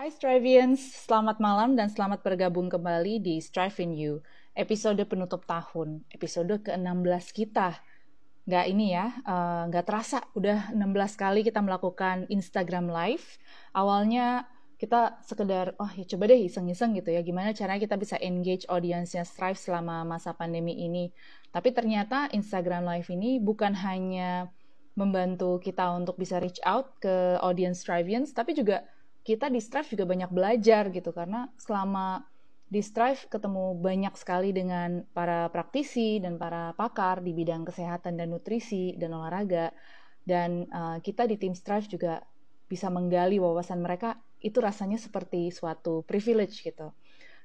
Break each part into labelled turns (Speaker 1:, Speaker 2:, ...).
Speaker 1: Hai Strivians, selamat malam dan selamat bergabung kembali di Strive in You, episode penutup tahun, episode ke-16 kita. Nggak ini ya, uh, nggak terasa, udah 16 kali kita melakukan Instagram Live. Awalnya kita sekedar, oh ya coba deh iseng-iseng gitu ya, gimana caranya kita bisa engage audiensnya Strive selama masa pandemi ini. Tapi ternyata Instagram Live ini bukan hanya membantu kita untuk bisa reach out ke audience Strivians, tapi juga kita di Strive juga banyak belajar gitu. Karena selama di Strive ketemu banyak sekali dengan para praktisi dan para pakar di bidang kesehatan dan nutrisi dan olahraga. Dan uh, kita di tim Strive juga bisa menggali wawasan mereka. Itu rasanya seperti suatu privilege gitu.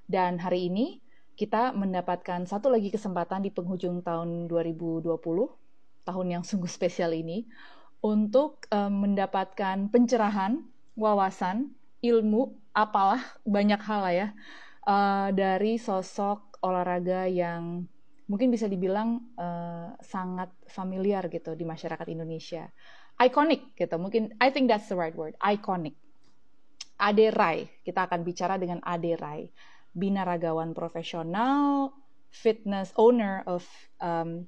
Speaker 1: Dan hari ini kita mendapatkan satu lagi kesempatan di penghujung tahun 2020, tahun yang sungguh spesial ini, untuk uh, mendapatkan pencerahan wawasan, ilmu, apalah banyak hal lah ya uh, dari sosok olahraga yang mungkin bisa dibilang uh, sangat familiar gitu di masyarakat Indonesia. Iconic gitu, mungkin I think that's the right word, iconic. Ade Rai, kita akan bicara dengan Ade Rai, binaragawan profesional, fitness owner of um,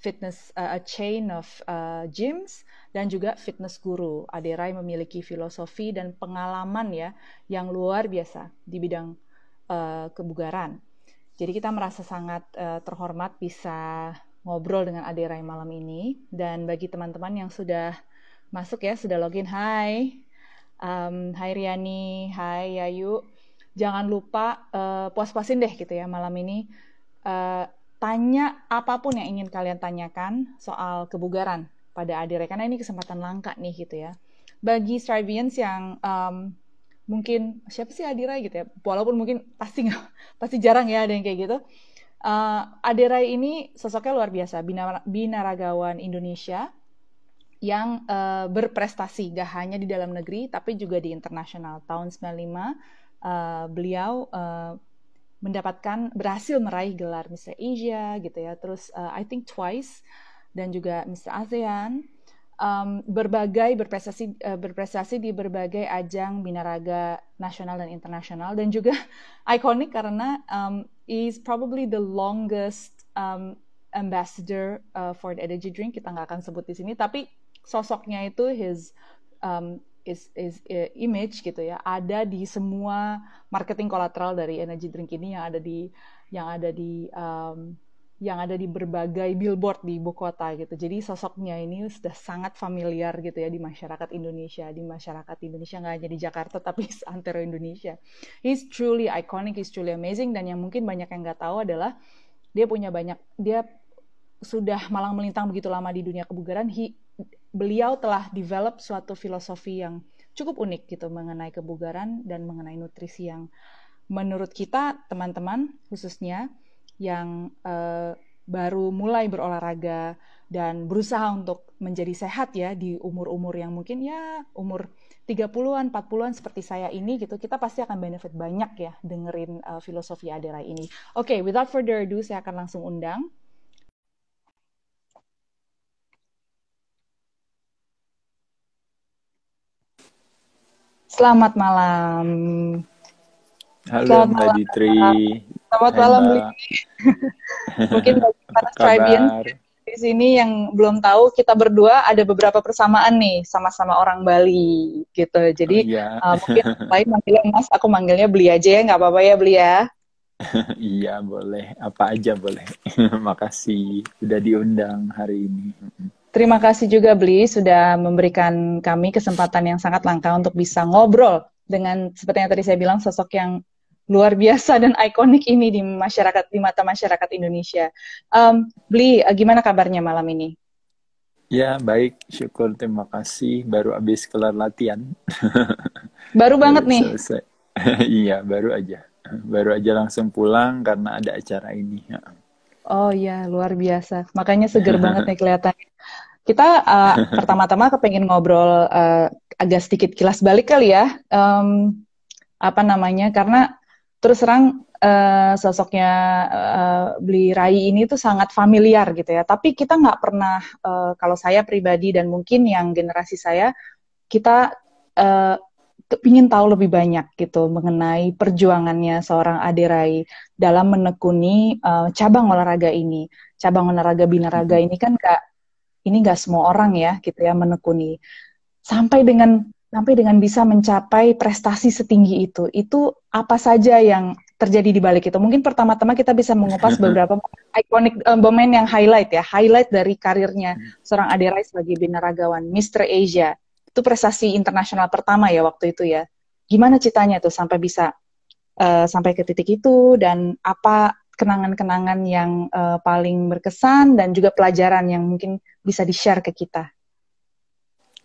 Speaker 1: fitness uh, a chain of uh, gyms dan juga fitness guru. Aderai memiliki filosofi dan pengalaman ya yang luar biasa di bidang uh, kebugaran. Jadi kita merasa sangat uh, terhormat bisa ngobrol dengan Aderai malam ini dan bagi teman-teman yang sudah masuk ya sudah login, hai, um, hai Riani, hai Yayu, jangan lupa uh, puas-puasin deh gitu ya malam ini. Uh, tanya apa pun yang ingin kalian tanyakan soal kebugaran pada Adire karena ini kesempatan langka nih gitu ya. Bagi Strivians yang um, mungkin siapa sih Adira gitu ya, walaupun mungkin pasti nggak pasti jarang ya ada yang kayak gitu. Uh, Adira ini sosoknya luar biasa, binar binaragawan Indonesia yang uh, berprestasi gak hanya di dalam negeri tapi juga di internasional. Tahun 95 uh, beliau uh, mendapatkan berhasil meraih gelar Mr. Asia gitu ya terus uh, I think twice dan juga Mr. ASEAN um, berbagai berprestasi uh, berprestasi di berbagai ajang binaraga nasional dan internasional dan juga ikonik karena um, is probably the longest um, ambassador uh, for the energy drink kita nggak akan sebut di sini tapi sosoknya itu his um, is is uh, image gitu ya ada di semua marketing kolateral dari energy drink ini yang ada di yang ada di um, yang ada di berbagai billboard di ibu kota gitu. Jadi sosoknya ini sudah sangat familiar gitu ya di masyarakat Indonesia, di masyarakat Indonesia nggak hanya di Jakarta tapi antero Indonesia. He's truly iconic, he's truly amazing dan yang mungkin banyak yang nggak tahu adalah dia punya banyak dia sudah malang melintang begitu lama di dunia kebugaran. He beliau telah develop suatu filosofi yang cukup unik gitu mengenai kebugaran dan mengenai nutrisi yang menurut kita teman-teman khususnya yang uh, baru mulai berolahraga dan berusaha untuk menjadi sehat ya di umur-umur yang mungkin ya umur 30-an, 40-an seperti saya ini gitu, kita pasti akan benefit banyak ya dengerin uh, filosofi Adera ini. Oke, okay, without further ado saya akan langsung undang Selamat malam.
Speaker 2: Halo Selamat Mbak Ditri.
Speaker 1: Selamat Hai, malam, Mungkin bagi para Stribians di sini yang belum tahu, kita berdua ada beberapa persamaan nih, sama-sama orang Bali gitu. Jadi oh, iya. uh, mungkin lain manggilnya Mas, aku manggilnya Beli aja ya, nggak apa-apa ya Beli ya.
Speaker 2: iya boleh, apa aja boleh. Makasih sudah diundang hari ini.
Speaker 1: Terima kasih juga Bli sudah memberikan kami kesempatan yang sangat langka untuk bisa ngobrol dengan seperti yang tadi saya bilang sosok yang luar biasa dan ikonik ini di masyarakat di mata masyarakat Indonesia. Um, Bli, eh, gimana kabarnya malam ini?
Speaker 2: Ya baik, syukur terima kasih. Baru habis kelar latihan.
Speaker 1: Baru banget nih.
Speaker 2: Selesai. iya baru aja, baru aja langsung pulang karena ada acara ini.
Speaker 1: Oh iya, luar biasa. Makanya seger banget nih kelihatannya. Kita uh, pertama-tama kepengen ngobrol uh, agak sedikit kilas balik kali ya. Um, apa namanya? Karena terus terang uh, sosoknya uh, Beli Rai ini tuh sangat familiar gitu ya. Tapi kita nggak pernah, uh, kalau saya pribadi dan mungkin yang generasi saya, kita uh, ingin tahu lebih banyak gitu mengenai perjuangannya seorang Aderai dalam menekuni uh, cabang olahraga ini. Cabang olahraga binaraga hmm. ini kan gak ini gak semua orang ya gitu ya menekuni. Sampai dengan sampai dengan bisa mencapai prestasi setinggi itu. Itu apa saja yang terjadi di balik itu? Mungkin pertama-tama kita bisa mengupas beberapa ikonik uh, momen yang highlight ya, highlight dari karirnya hmm. seorang Aderai sebagai binaragawan, Mr. Asia itu prestasi internasional pertama ya waktu itu ya. Gimana ceritanya tuh sampai bisa uh, sampai ke titik itu dan apa kenangan-kenangan yang uh, paling berkesan dan juga pelajaran yang mungkin bisa di-share ke kita.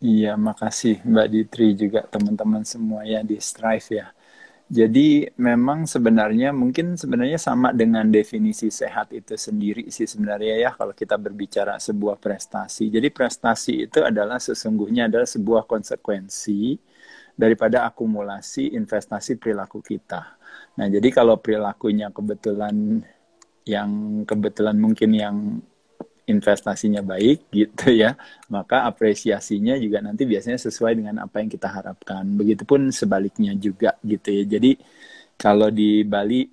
Speaker 2: Iya, makasih Mbak Ditri juga teman-teman semua ya di Strive ya. Jadi memang sebenarnya mungkin sebenarnya sama dengan definisi sehat itu sendiri sih sebenarnya ya kalau kita berbicara sebuah prestasi. Jadi prestasi itu adalah sesungguhnya adalah sebuah konsekuensi daripada akumulasi investasi perilaku kita. Nah, jadi kalau perilakunya kebetulan yang kebetulan mungkin yang investasinya baik gitu ya, maka apresiasinya juga nanti biasanya sesuai dengan apa yang kita harapkan. Begitupun sebaliknya juga gitu ya. Jadi kalau di Bali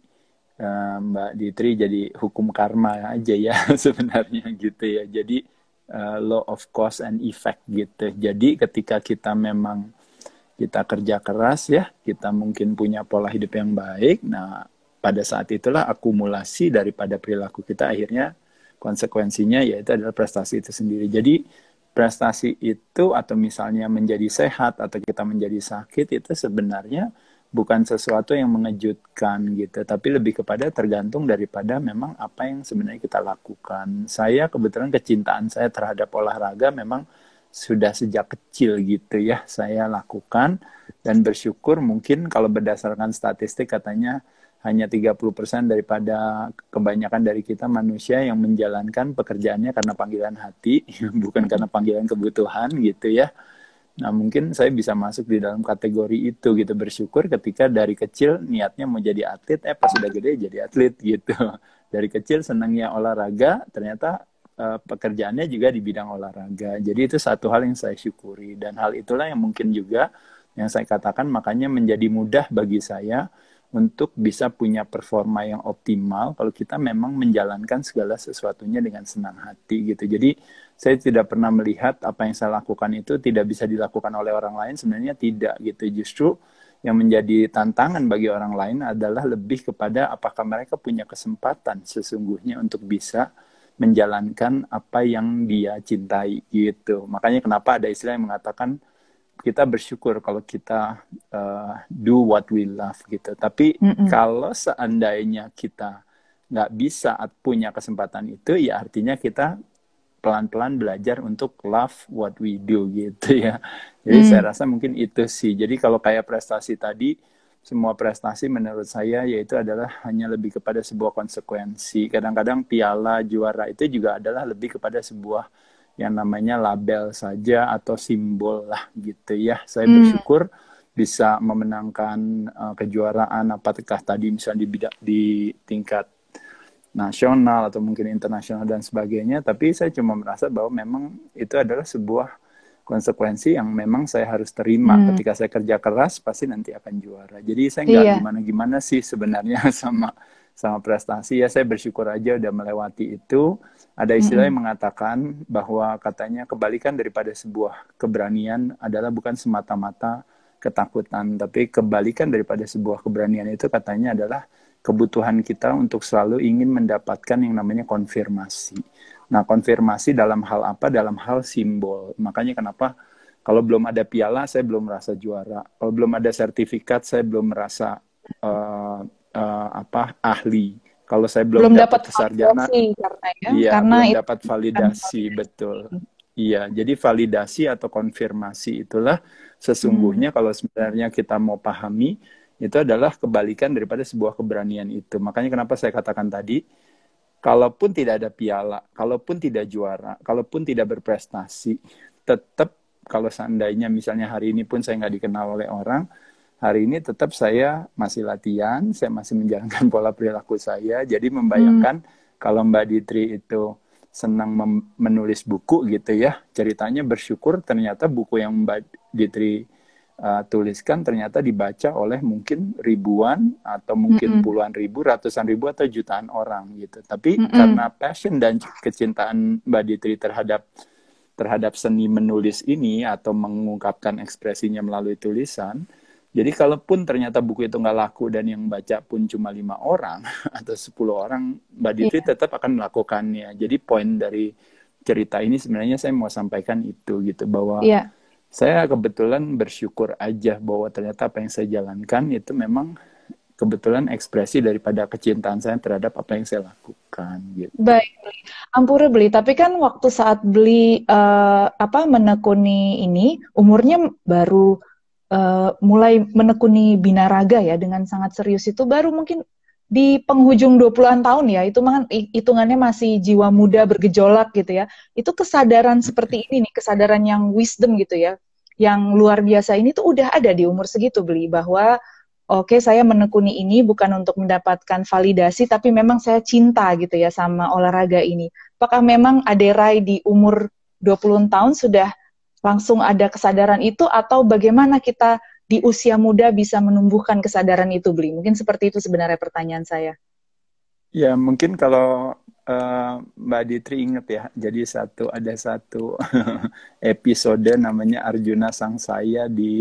Speaker 2: uh, Mbak Ditri jadi hukum karma aja ya sebenarnya gitu ya. Jadi uh, law of cause and effect gitu. Jadi ketika kita memang kita kerja keras ya, kita mungkin punya pola hidup yang baik. Nah, pada saat itulah akumulasi daripada perilaku kita akhirnya konsekuensinya yaitu adalah prestasi itu sendiri. Jadi prestasi itu atau misalnya menjadi sehat atau kita menjadi sakit itu sebenarnya bukan sesuatu yang mengejutkan gitu, tapi lebih kepada tergantung daripada memang apa yang sebenarnya kita lakukan. Saya kebetulan kecintaan saya terhadap olahraga memang sudah sejak kecil gitu ya saya lakukan dan bersyukur mungkin kalau berdasarkan statistik katanya hanya 30% daripada kebanyakan dari kita manusia yang menjalankan pekerjaannya karena panggilan hati, bukan karena panggilan kebutuhan gitu ya. Nah mungkin saya bisa masuk di dalam kategori itu gitu bersyukur ketika dari kecil niatnya mau jadi atlet, eh pas sudah gede jadi atlet gitu. Dari kecil senangnya olahraga, ternyata uh, pekerjaannya juga di bidang olahraga. Jadi itu satu hal yang saya syukuri dan hal itulah yang mungkin juga yang saya katakan makanya menjadi mudah bagi saya untuk bisa punya performa yang optimal kalau kita memang menjalankan segala sesuatunya dengan senang hati gitu. Jadi saya tidak pernah melihat apa yang saya lakukan itu tidak bisa dilakukan oleh orang lain sebenarnya tidak gitu. Justru yang menjadi tantangan bagi orang lain adalah lebih kepada apakah mereka punya kesempatan sesungguhnya untuk bisa menjalankan apa yang dia cintai gitu. Makanya kenapa ada istilah yang mengatakan kita bersyukur kalau kita uh, do what we love gitu. Tapi mm -mm. kalau seandainya kita nggak bisa punya kesempatan itu, ya artinya kita pelan-pelan belajar untuk love what we do gitu ya. Jadi mm. saya rasa mungkin itu sih. Jadi kalau kayak prestasi tadi, semua prestasi menurut saya yaitu adalah hanya lebih kepada sebuah konsekuensi. Kadang-kadang piala juara itu juga adalah lebih kepada sebuah yang namanya label saja atau simbol lah gitu ya. Saya hmm. bersyukur bisa memenangkan uh, kejuaraan apakah tadi misalnya di bidang di tingkat nasional atau mungkin internasional dan sebagainya tapi saya cuma merasa bahwa memang itu adalah sebuah konsekuensi yang memang saya harus terima. Hmm. ketika saya kerja keras pasti nanti akan juara. Jadi saya nggak iya. gimana gimana sih sebenarnya sama sama prestasi. Ya saya bersyukur aja udah melewati itu. Ada istilah yang mengatakan bahwa katanya kebalikan daripada sebuah keberanian adalah bukan semata-mata ketakutan tapi kebalikan daripada sebuah keberanian itu katanya adalah kebutuhan kita untuk selalu ingin mendapatkan yang namanya konfirmasi nah konfirmasi dalam hal apa dalam hal simbol makanya kenapa kalau belum ada piala saya belum merasa juara kalau belum ada sertifikat saya belum merasa uh, uh, apa ahli. Kalau saya belum, belum dapat sarjana, karena ya, iya, karena belum dapat validasi kan. betul. Iya, jadi validasi atau konfirmasi itulah sesungguhnya hmm. kalau sebenarnya kita mau pahami itu adalah kebalikan daripada sebuah keberanian itu. Makanya kenapa saya katakan tadi, kalaupun tidak ada piala, kalaupun tidak juara, kalaupun tidak berprestasi, tetap kalau seandainya misalnya hari ini pun saya nggak dikenal oleh orang, hari ini tetap saya masih latihan, saya masih menjalankan pola perilaku saya. Jadi membayangkan hmm. kalau Mbak Ditri itu senang menulis buku gitu ya, ceritanya bersyukur ternyata buku yang Mbak Ditri uh, tuliskan ternyata dibaca oleh mungkin ribuan atau mungkin mm -hmm. puluhan ribu, ratusan ribu atau jutaan orang gitu. Tapi mm -hmm. karena passion dan kecintaan Mbak Ditri terhadap terhadap seni menulis ini atau mengungkapkan ekspresinya melalui tulisan, jadi kalaupun ternyata buku itu nggak laku dan yang baca pun cuma lima orang atau sepuluh orang, Mbak Ditri yeah. tetap akan melakukannya. Jadi poin dari cerita ini sebenarnya saya mau sampaikan itu gitu bahwa yeah saya kebetulan bersyukur aja bahwa ternyata apa yang saya jalankan itu memang kebetulan ekspresi daripada kecintaan saya terhadap apa yang saya lakukan gitu.
Speaker 1: Baik, ampura beli. Tapi kan waktu saat beli uh, apa menekuni ini umurnya baru uh, mulai menekuni binaraga ya dengan sangat serius itu baru mungkin di penghujung 20-an tahun ya, itu kan hitungannya masih jiwa muda bergejolak gitu ya. Itu kesadaran seperti ini nih, kesadaran yang wisdom gitu ya, yang luar biasa ini tuh udah ada di umur segitu beli bahwa oke okay, saya menekuni ini bukan untuk mendapatkan validasi tapi memang saya cinta gitu ya sama olahraga ini. Apakah memang Aderai di umur 20 tahun sudah langsung ada kesadaran itu atau bagaimana kita di usia muda bisa menumbuhkan kesadaran itu, Beli? Mungkin seperti itu sebenarnya pertanyaan saya.
Speaker 2: Ya, mungkin kalau uh, Mbak Ditri ingat ya, jadi satu ada satu episode namanya Arjuna Sang Saya di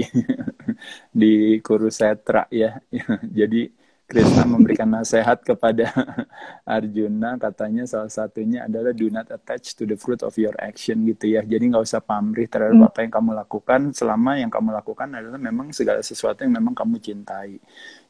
Speaker 2: di Kurusetra ya. jadi Krishna memberikan nasihat kepada Arjuna katanya salah satunya adalah do not attach to the fruit of your action gitu ya. Jadi nggak usah pamrih terhadap hmm. apa yang kamu lakukan. Selama yang kamu lakukan adalah memang segala sesuatu yang memang kamu cintai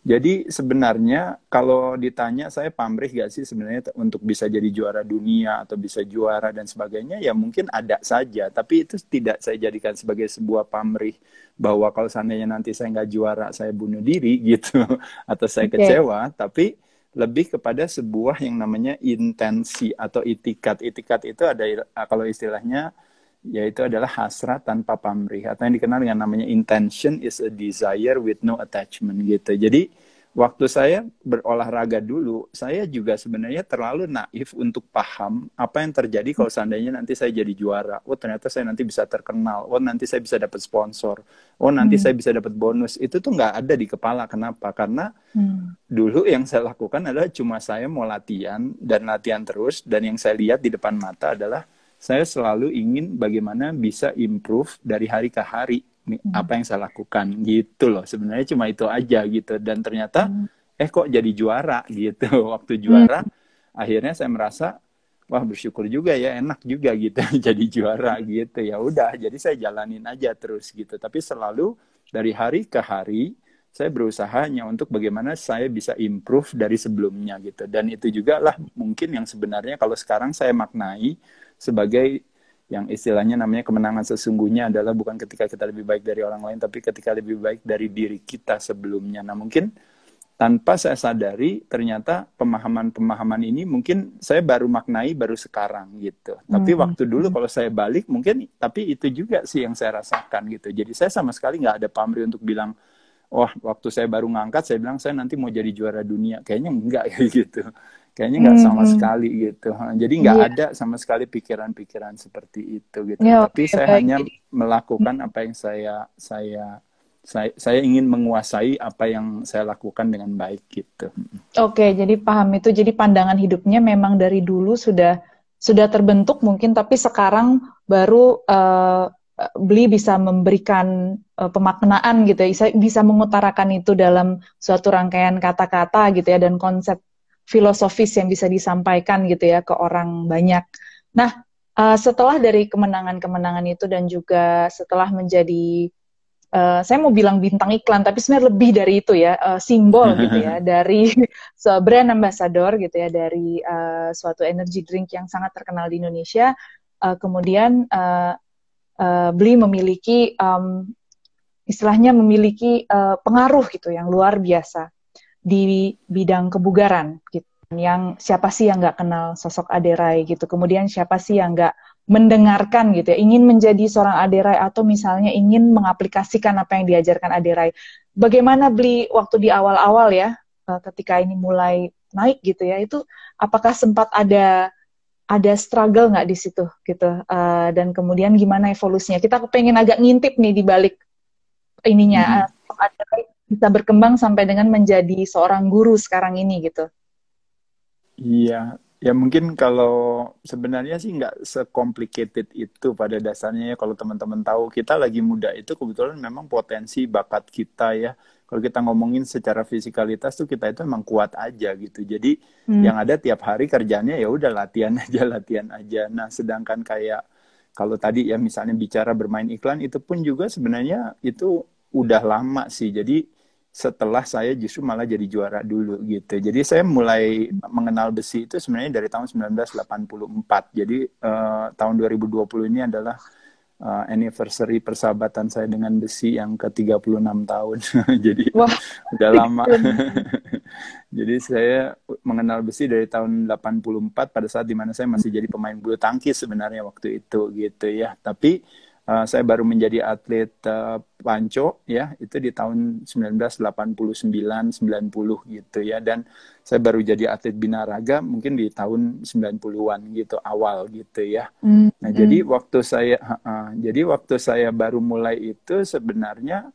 Speaker 2: jadi sebenarnya kalau ditanya saya pamrih gak sih sebenarnya untuk bisa jadi juara dunia atau bisa juara dan sebagainya ya mungkin ada saja tapi itu tidak saya jadikan sebagai sebuah pamrih bahwa kalau seandainya nanti saya nggak juara saya bunuh diri gitu atau saya okay. kecewa tapi lebih kepada sebuah yang namanya intensi atau itikat itikat itu ada kalau istilahnya yaitu adalah hasrat tanpa pamrih atau yang dikenal dengan namanya intention is a desire with no attachment gitu. Jadi waktu saya berolahraga dulu, saya juga sebenarnya terlalu naif untuk paham apa yang terjadi kalau seandainya nanti saya jadi juara. Oh ternyata saya nanti bisa terkenal. Oh nanti saya bisa dapat sponsor. Oh nanti hmm. saya bisa dapat bonus. Itu tuh nggak ada di kepala. Kenapa? Karena hmm. dulu yang saya lakukan adalah cuma saya mau latihan dan latihan terus. Dan yang saya lihat di depan mata adalah saya selalu ingin bagaimana bisa improve dari hari ke hari hmm. apa yang saya lakukan. Gitu loh. Sebenarnya cuma itu aja gitu. Dan ternyata hmm. eh kok jadi juara gitu. Waktu juara hmm. akhirnya saya merasa wah bersyukur juga ya enak juga gitu jadi juara gitu. Ya udah jadi saya jalanin aja terus gitu. Tapi selalu dari hari ke hari saya berusaha hanya untuk bagaimana saya bisa improve dari sebelumnya gitu. Dan itu juga lah mungkin yang sebenarnya kalau sekarang saya maknai sebagai yang istilahnya namanya kemenangan sesungguhnya adalah bukan ketika kita lebih baik dari orang lain, tapi ketika lebih baik dari diri kita sebelumnya. Nah mungkin tanpa saya sadari ternyata pemahaman-pemahaman ini mungkin saya baru maknai baru sekarang gitu. Tapi hmm. waktu dulu kalau saya balik mungkin tapi itu juga sih yang saya rasakan gitu. Jadi saya sama sekali nggak ada pamrih untuk bilang, wah waktu saya baru ngangkat saya bilang saya nanti mau jadi juara dunia. Kayaknya enggak kayak gitu kayaknya nggak hmm. sama sekali gitu jadi nggak yeah. ada sama sekali pikiran-pikiran seperti itu gitu yeah, tapi okay, saya okay. hanya melakukan apa yang saya saya saya, saya ingin menguasai apa yang saya lakukan dengan baik gitu.
Speaker 1: Oke, okay, jadi paham itu. Jadi pandangan hidupnya memang dari dulu sudah sudah terbentuk mungkin, tapi sekarang baru uh, beli bisa memberikan uh, pemaknaan gitu ya, bisa, bisa mengutarakan itu dalam suatu rangkaian kata-kata gitu ya dan konsep filosofis yang bisa disampaikan gitu ya ke orang banyak. Nah, uh, setelah dari kemenangan-kemenangan itu dan juga setelah menjadi uh, saya mau bilang bintang iklan tapi sebenarnya lebih dari itu ya uh, simbol gitu ya dari so, brand ambassador gitu ya dari uh, suatu energy drink yang sangat terkenal di Indonesia uh, kemudian uh, uh, beli memiliki um, istilahnya memiliki uh, pengaruh gitu yang luar biasa di bidang kebugaran gitu. Yang siapa sih yang nggak kenal sosok Aderai gitu. Kemudian siapa sih yang nggak mendengarkan gitu ya. Ingin menjadi seorang Aderai atau misalnya ingin mengaplikasikan apa yang diajarkan Aderai bagaimana beli waktu di awal-awal ya eh, ketika ini mulai naik gitu ya. Itu apakah sempat ada ada struggle nggak di situ gitu. Uh, dan kemudian gimana evolusinya? Kita pengen agak ngintip nih di balik ininya mm -hmm. Bisa berkembang sampai dengan menjadi seorang guru sekarang ini gitu?
Speaker 2: Iya, ya mungkin kalau sebenarnya sih nggak secomplicated itu pada dasarnya ya. Kalau teman-teman tahu kita lagi muda itu kebetulan memang potensi bakat kita ya. Kalau kita ngomongin secara fisikalitas tuh kita itu emang kuat aja gitu. Jadi hmm. yang ada tiap hari kerjanya ya udah latihan aja latihan aja. Nah sedangkan kayak kalau tadi ya misalnya bicara bermain iklan itu pun juga sebenarnya itu udah lama sih. Jadi setelah saya justru malah jadi juara dulu gitu. Jadi saya mulai mengenal besi itu sebenarnya dari tahun 1984. Jadi uh, tahun 2020 ini adalah uh, anniversary persahabatan saya dengan besi yang ke-36 tahun. jadi Wah. udah lama. jadi saya mengenal besi dari tahun 84 pada saat di mana saya masih jadi pemain bulu tangkis sebenarnya waktu itu gitu ya. Tapi Uh, saya baru menjadi atlet uh, panco ya itu di tahun 1989 90 gitu ya dan saya baru jadi atlet binaraga mungkin di tahun 90-an gitu awal gitu ya. Mm. Nah, jadi waktu saya uh, jadi waktu saya baru mulai itu sebenarnya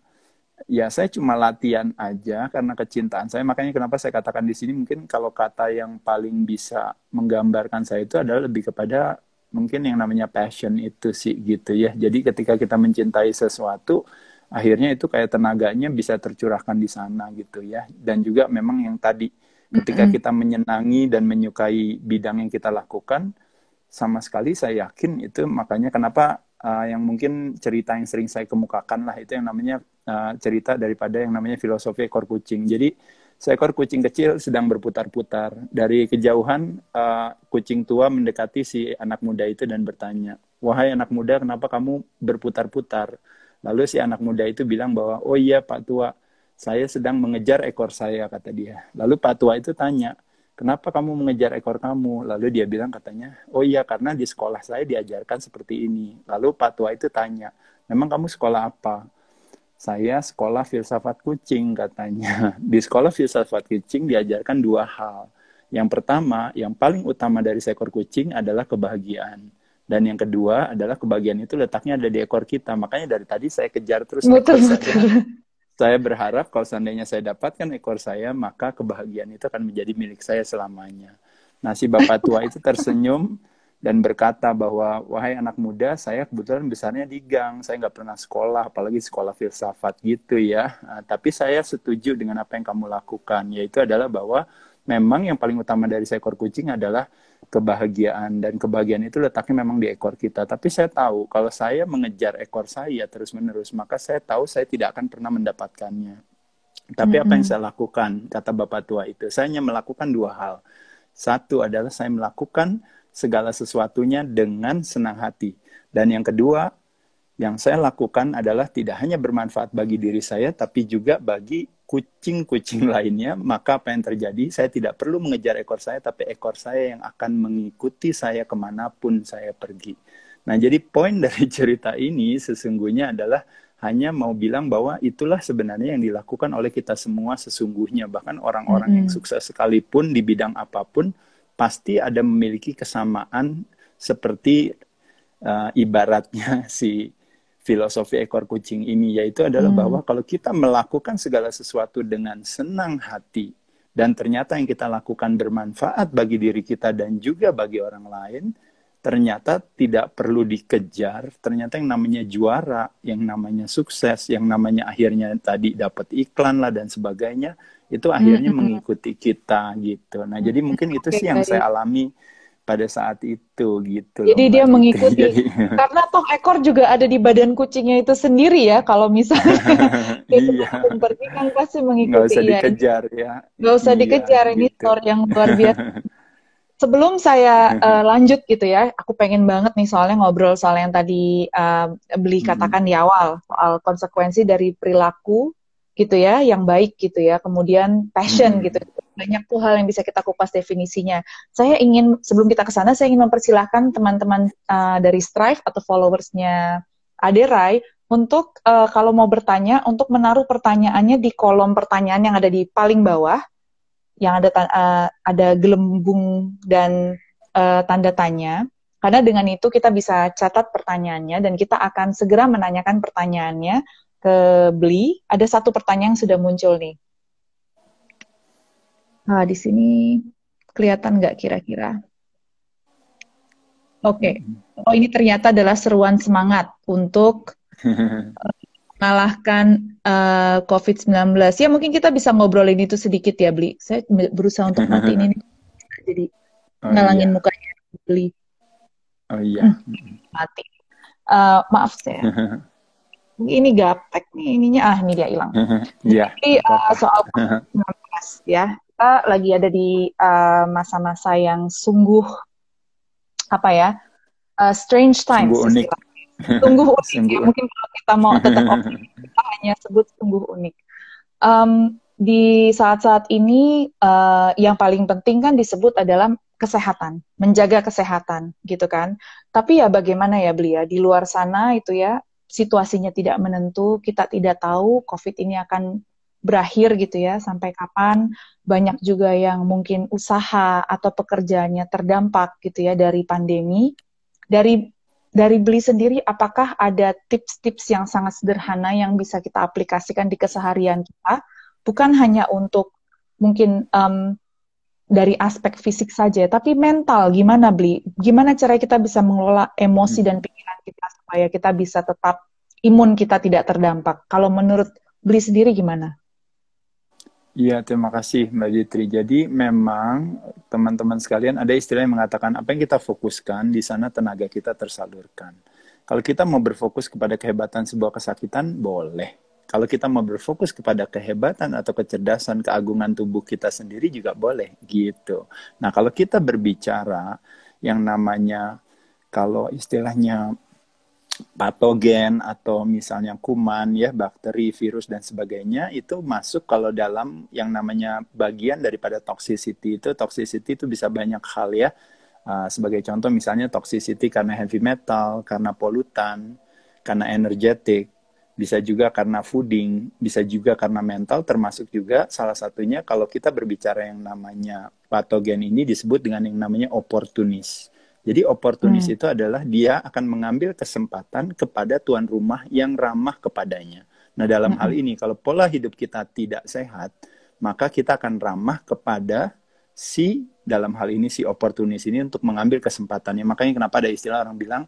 Speaker 2: ya saya cuma latihan aja karena kecintaan saya makanya kenapa saya katakan di sini mungkin kalau kata yang paling bisa menggambarkan saya itu adalah lebih kepada mungkin yang namanya passion itu sih gitu ya. Jadi ketika kita mencintai sesuatu, akhirnya itu kayak tenaganya bisa tercurahkan di sana gitu ya. Dan juga memang yang tadi ketika kita menyenangi dan menyukai bidang yang kita lakukan, sama sekali saya yakin itu makanya kenapa uh, yang mungkin cerita yang sering saya kemukakan lah itu yang namanya uh, cerita daripada yang namanya filosofi ekor kucing. Jadi seekor kucing kecil sedang berputar-putar. Dari kejauhan, uh, kucing tua mendekati si anak muda itu dan bertanya, "Wahai anak muda, kenapa kamu berputar-putar?" Lalu si anak muda itu bilang bahwa, "Oh iya, Pak Tua, saya sedang mengejar ekor saya," kata dia. Lalu Pak Tua itu tanya, "Kenapa kamu mengejar ekor kamu?" Lalu dia bilang katanya, "Oh iya, karena di sekolah saya diajarkan seperti ini." Lalu Pak Tua itu tanya, "Memang kamu sekolah apa?" Saya sekolah filsafat kucing katanya. Di sekolah filsafat kucing diajarkan dua hal. Yang pertama, yang paling utama dari seekor kucing adalah kebahagiaan. Dan yang kedua adalah kebahagiaan itu letaknya ada di ekor kita. Makanya dari tadi saya kejar terus betul, ekor betul. saya. Saya berharap kalau seandainya saya dapatkan ekor saya, maka kebahagiaan itu akan menjadi milik saya selamanya. Nah, si bapak tua itu tersenyum dan berkata bahwa wahai anak muda saya kebetulan besarnya di gang. Saya nggak pernah sekolah apalagi sekolah filsafat gitu ya. Nah, tapi saya setuju dengan apa yang kamu lakukan yaitu adalah bahwa memang yang paling utama dari seekor kucing adalah kebahagiaan. Dan kebahagiaan itu letaknya memang di ekor kita. Tapi saya tahu kalau saya mengejar ekor saya terus menerus maka saya tahu saya tidak akan pernah mendapatkannya. Tapi mm -hmm. apa yang saya lakukan kata bapak tua itu saya hanya melakukan dua hal. Satu adalah saya melakukan segala sesuatunya dengan senang hati. Dan yang kedua, yang saya lakukan adalah tidak hanya bermanfaat bagi diri saya, tapi juga bagi kucing-kucing lainnya. Maka apa yang terjadi? Saya tidak perlu mengejar ekor saya, tapi ekor saya yang akan mengikuti saya ke mana pun saya pergi. Nah, jadi poin dari cerita ini sesungguhnya adalah hanya mau bilang bahwa itulah sebenarnya yang dilakukan oleh kita semua sesungguhnya. Bahkan orang-orang mm -hmm. yang sukses sekalipun di bidang apa pun, pasti ada memiliki kesamaan seperti uh, ibaratnya si filosofi ekor kucing ini yaitu adalah hmm. bahwa kalau kita melakukan segala sesuatu dengan senang hati dan ternyata yang kita lakukan bermanfaat bagi diri kita dan juga bagi orang lain ternyata tidak perlu dikejar ternyata yang namanya juara yang namanya sukses yang namanya akhirnya tadi dapat iklan lah dan sebagainya itu akhirnya mm -hmm. mengikuti kita gitu. Nah, jadi mungkin itu sih yang saya alami pada saat itu gitu.
Speaker 1: Jadi loh, dia mengikuti jadi... karena toh ekor juga ada di badan kucingnya itu sendiri ya. Kalau misalnya
Speaker 2: iya.
Speaker 1: pergi kan pasti mengikuti. Gak
Speaker 2: usah ya. dikejar ya.
Speaker 1: Gak usah iya, dikejar ini gitu. story yang luar biasa. Sebelum saya uh, lanjut gitu ya, aku pengen banget nih soalnya ngobrol soal yang tadi uh, beli katakan di awal soal konsekuensi dari perilaku gitu ya, yang baik gitu ya, kemudian passion hmm. gitu. Banyak tuh hal yang bisa kita kupas definisinya. Saya ingin sebelum kita ke sana, saya ingin mempersilahkan teman-teman uh, dari Strive atau followersnya Aderai untuk uh, kalau mau bertanya, untuk menaruh pertanyaannya di kolom pertanyaan yang ada di paling bawah, yang ada uh, ada gelembung dan uh, tanda tanya. Karena dengan itu kita bisa catat pertanyaannya dan kita akan segera menanyakan pertanyaannya ke Beli. Ada satu pertanyaan yang sudah muncul nih. Nah, di sini kelihatan nggak kira-kira? Oke. Okay. Oh, ini ternyata adalah seruan semangat untuk mengalahkan uh, eh, COVID-19. Ya, mungkin kita bisa ngobrolin itu sedikit ya, Beli. Saya berusaha untuk mati ini. Jadi, oh, ngalangin iya. mukanya Beli.
Speaker 2: Oh iya.
Speaker 1: Hmm, mati. Uh, maaf saya. ini gaptek nih ininya. Ah, ini dia hilang.
Speaker 2: Iya.
Speaker 1: Jadi, uh, soal COVID-19 ya kita lagi ada di eh, masa-masa uh, yang sungguh apa ya uh, strange times.
Speaker 2: Sungguh unik.
Speaker 1: Sungguh unik. sungguh. Ya. Mungkin kalau kita mau tetap optimis, kita hanya sebut sungguh unik. Um, di saat-saat ini uh, yang paling penting kan disebut adalah kesehatan, menjaga kesehatan gitu kan. Tapi ya bagaimana ya belia di luar sana itu ya situasinya tidak menentu, kita tidak tahu COVID ini akan berakhir gitu ya sampai kapan. Banyak juga yang mungkin usaha atau pekerjaannya terdampak gitu ya dari pandemi. Dari dari beli sendiri apakah ada tips-tips yang sangat sederhana yang bisa kita aplikasikan di keseharian kita? Bukan hanya untuk mungkin um, dari aspek fisik saja tapi mental gimana beli gimana cara kita bisa mengelola emosi hmm. dan pikiran kita supaya kita bisa tetap imun kita tidak terdampak kalau menurut beli sendiri gimana
Speaker 2: Iya, terima kasih Mbak Ditri. Jadi memang teman-teman sekalian ada istilah yang mengatakan apa yang kita fokuskan di sana tenaga kita tersalurkan. Kalau kita mau berfokus kepada kehebatan sebuah kesakitan, boleh. Kalau kita mau berfokus kepada kehebatan atau kecerdasan, keagungan tubuh kita sendiri juga boleh gitu. Nah, kalau kita berbicara yang namanya kalau istilahnya patogen atau misalnya kuman ya bakteri virus dan sebagainya itu masuk kalau dalam yang namanya bagian daripada toxicity itu. Toxicity itu bisa banyak hal ya. Uh, sebagai contoh misalnya toxicity karena heavy metal karena polutan karena energetik bisa juga karena fooding bisa juga karena mental termasuk juga salah satunya kalau kita berbicara yang namanya patogen ini disebut dengan yang namanya opportunis jadi oportunis hmm. itu adalah dia akan mengambil kesempatan kepada tuan rumah yang ramah kepadanya. Nah, dalam hmm. hal ini kalau pola hidup kita tidak sehat, maka kita akan ramah kepada si dalam hal ini si oportunis ini untuk mengambil kesempatannya. Makanya kenapa ada istilah orang bilang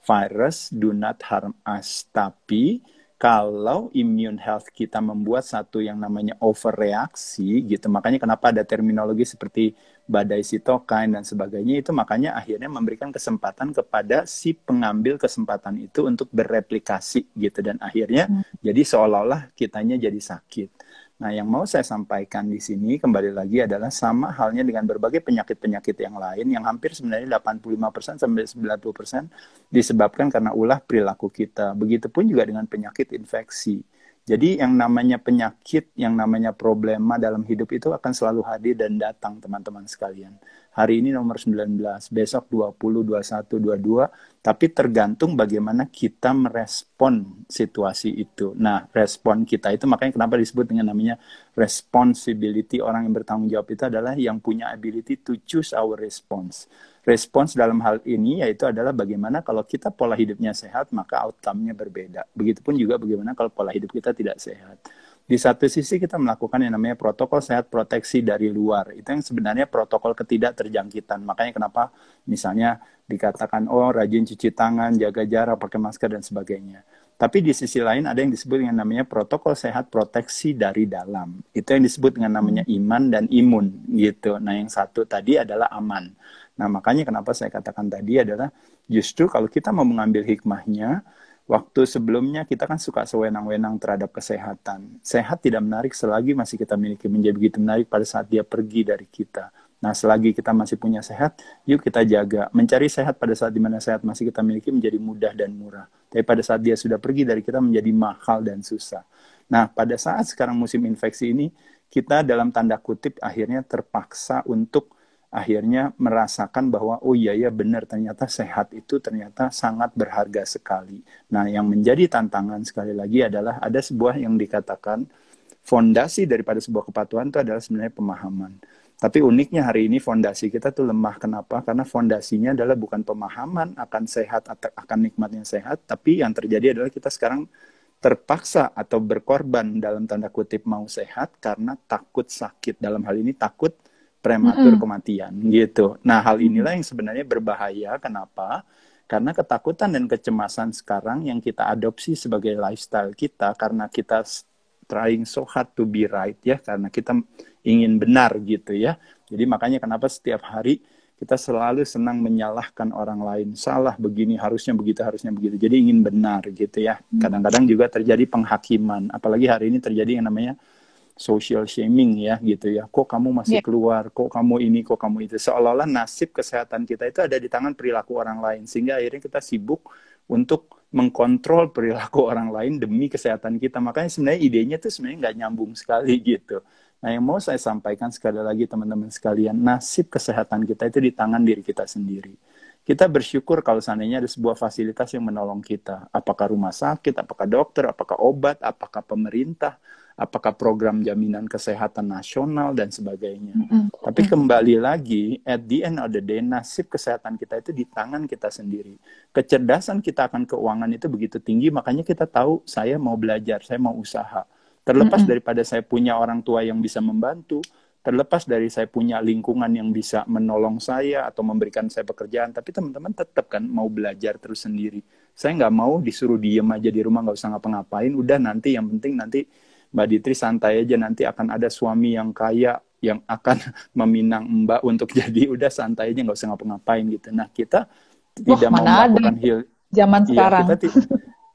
Speaker 2: virus do not harm us, tapi kalau immune health kita membuat satu yang namanya overreaksi gitu makanya kenapa ada terminologi seperti badai sitokain dan sebagainya itu makanya akhirnya memberikan kesempatan kepada si pengambil kesempatan itu untuk bereplikasi gitu dan akhirnya hmm. jadi seolah-olah kitanya jadi sakit Nah, yang mau saya sampaikan di sini kembali lagi adalah sama halnya dengan berbagai penyakit-penyakit yang lain yang hampir sebenarnya 85% sampai 90% disebabkan karena ulah perilaku kita. Begitupun juga dengan penyakit infeksi. Jadi yang namanya penyakit, yang namanya problema dalam hidup itu akan selalu hadir dan datang teman-teman sekalian. Hari ini nomor 19, besok 20, 21, 22, tapi tergantung bagaimana kita merespon situasi itu. Nah, respon kita itu makanya kenapa disebut dengan namanya responsibility. Orang yang bertanggung jawab itu adalah yang punya ability to choose our response respons dalam hal ini yaitu adalah bagaimana kalau kita pola hidupnya sehat maka outcome-nya berbeda. Begitupun juga bagaimana kalau pola hidup kita tidak sehat. Di satu sisi kita melakukan yang namanya protokol sehat proteksi dari luar. Itu yang sebenarnya protokol ketidakterjangkitan. Makanya kenapa misalnya dikatakan oh rajin cuci tangan, jaga jarak, pakai masker dan sebagainya. Tapi di sisi lain ada yang disebut dengan namanya protokol sehat proteksi dari dalam. Itu yang disebut dengan namanya iman dan imun gitu. Nah, yang satu tadi adalah aman. Nah, makanya kenapa saya katakan tadi adalah justru kalau kita mau mengambil hikmahnya, waktu sebelumnya kita kan suka sewenang-wenang terhadap kesehatan. Sehat tidak menarik selagi masih kita miliki menjadi begitu menarik pada saat dia pergi dari kita. Nah, selagi kita masih punya sehat, yuk kita jaga. Mencari sehat pada saat di mana sehat masih kita miliki menjadi mudah dan murah. Tapi pada saat dia sudah pergi dari kita menjadi mahal dan susah. Nah, pada saat sekarang musim infeksi ini, kita dalam tanda kutip akhirnya terpaksa untuk akhirnya merasakan bahwa oh iya ya benar ternyata sehat itu ternyata sangat berharga sekali. Nah, yang menjadi tantangan sekali lagi adalah ada sebuah yang dikatakan fondasi daripada sebuah kepatuhan itu adalah sebenarnya pemahaman. Tapi uniknya hari ini fondasi kita tuh lemah. Kenapa? Karena fondasinya adalah bukan pemahaman akan sehat, akan nikmatnya sehat, tapi yang terjadi adalah kita sekarang terpaksa atau berkorban dalam tanda kutip mau sehat karena takut sakit dalam hal ini takut prematur mm -hmm. kematian gitu. Nah hal inilah yang sebenarnya berbahaya. Kenapa? Karena ketakutan dan kecemasan sekarang yang kita adopsi sebagai lifestyle kita karena kita trying so hard to be right ya karena kita ingin benar gitu ya. Jadi makanya kenapa setiap hari kita selalu senang menyalahkan orang lain. Salah begini, harusnya begitu, harusnya begitu. Jadi ingin benar gitu ya. Hmm. Kadang-kadang juga terjadi penghakiman. Apalagi hari ini terjadi yang namanya social shaming ya gitu ya. Kok kamu masih yeah. keluar? Kok kamu ini? Kok kamu itu? Seolah-olah nasib kesehatan kita itu ada di tangan perilaku orang lain. Sehingga akhirnya kita sibuk untuk mengkontrol perilaku orang lain demi kesehatan kita. Makanya sebenarnya idenya itu sebenarnya nggak nyambung sekali gitu. Nah, yang mau saya sampaikan sekali lagi teman-teman sekalian, nasib kesehatan kita itu di tangan diri kita sendiri. Kita bersyukur kalau seandainya ada sebuah fasilitas yang menolong kita. Apakah rumah sakit, apakah dokter, apakah obat, apakah pemerintah, apakah program jaminan kesehatan nasional dan sebagainya. Mm -hmm. Tapi kembali lagi, at the end of the day, nasib kesehatan kita itu di tangan kita sendiri. Kecerdasan kita akan keuangan itu begitu tinggi, makanya kita tahu saya mau belajar, saya mau usaha Terlepas mm -hmm. daripada saya punya orang tua yang bisa membantu, terlepas dari saya punya lingkungan yang bisa menolong saya atau memberikan saya pekerjaan, tapi teman-teman tetap kan mau belajar terus sendiri. Saya nggak mau disuruh diem aja di rumah nggak usah ngapa-ngapain. Udah nanti yang penting nanti Mbak Ditri santai aja nanti akan ada suami yang kaya yang akan meminang Mbak untuk jadi udah santai aja nggak usah ngapa-ngapain gitu. Nah kita tidak mau melakukan
Speaker 1: heal zaman ya, sekarang.
Speaker 2: Kita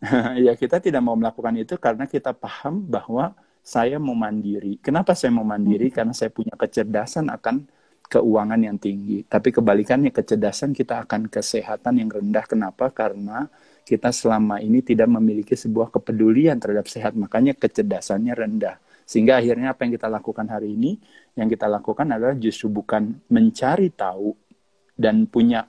Speaker 2: ya kita tidak mau melakukan itu karena kita paham bahwa saya mau mandiri. Kenapa saya mau mandiri? Hmm. Karena saya punya kecerdasan akan keuangan yang tinggi. Tapi kebalikannya kecerdasan kita akan kesehatan yang rendah. Kenapa? Karena kita selama ini tidak memiliki sebuah kepedulian terhadap sehat. Makanya kecerdasannya rendah. Sehingga akhirnya apa yang kita lakukan hari ini, yang kita lakukan adalah justru bukan mencari tahu dan punya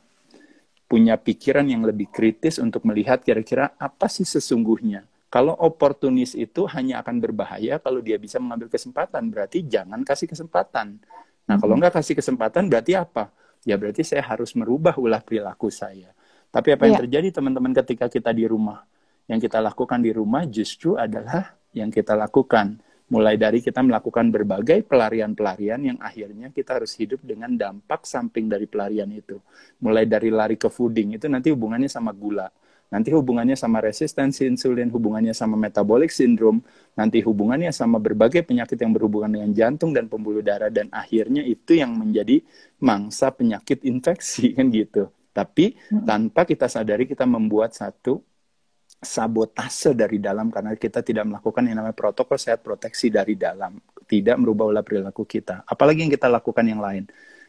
Speaker 2: punya pikiran yang lebih kritis untuk melihat kira-kira apa sih sesungguhnya. Kalau oportunis itu hanya akan berbahaya kalau dia bisa mengambil kesempatan, berarti jangan kasih kesempatan. Nah, kalau mm-hmm. nggak kasih kesempatan berarti apa? Ya berarti saya harus merubah ulah perilaku saya. Tapi apa yang ya. terjadi teman-teman ketika kita di rumah? Yang kita lakukan di rumah justru adalah yang kita lakukan mulai dari kita melakukan berbagai pelarian-pelarian yang akhirnya kita harus hidup dengan dampak samping dari pelarian itu. Mulai dari lari ke fooding itu nanti hubungannya sama gula, nanti hubungannya sama resistensi insulin, hubungannya sama metabolic syndrome, nanti hubungannya sama berbagai penyakit yang berhubungan dengan jantung dan pembuluh darah dan akhirnya itu yang menjadi mangsa penyakit infeksi kan gitu. Tapi hmm. tanpa kita sadari kita membuat satu sabotase dari dalam karena kita tidak melakukan yang namanya protokol sehat proteksi dari dalam, tidak merubah olah perilaku kita. Apalagi yang kita lakukan yang lain.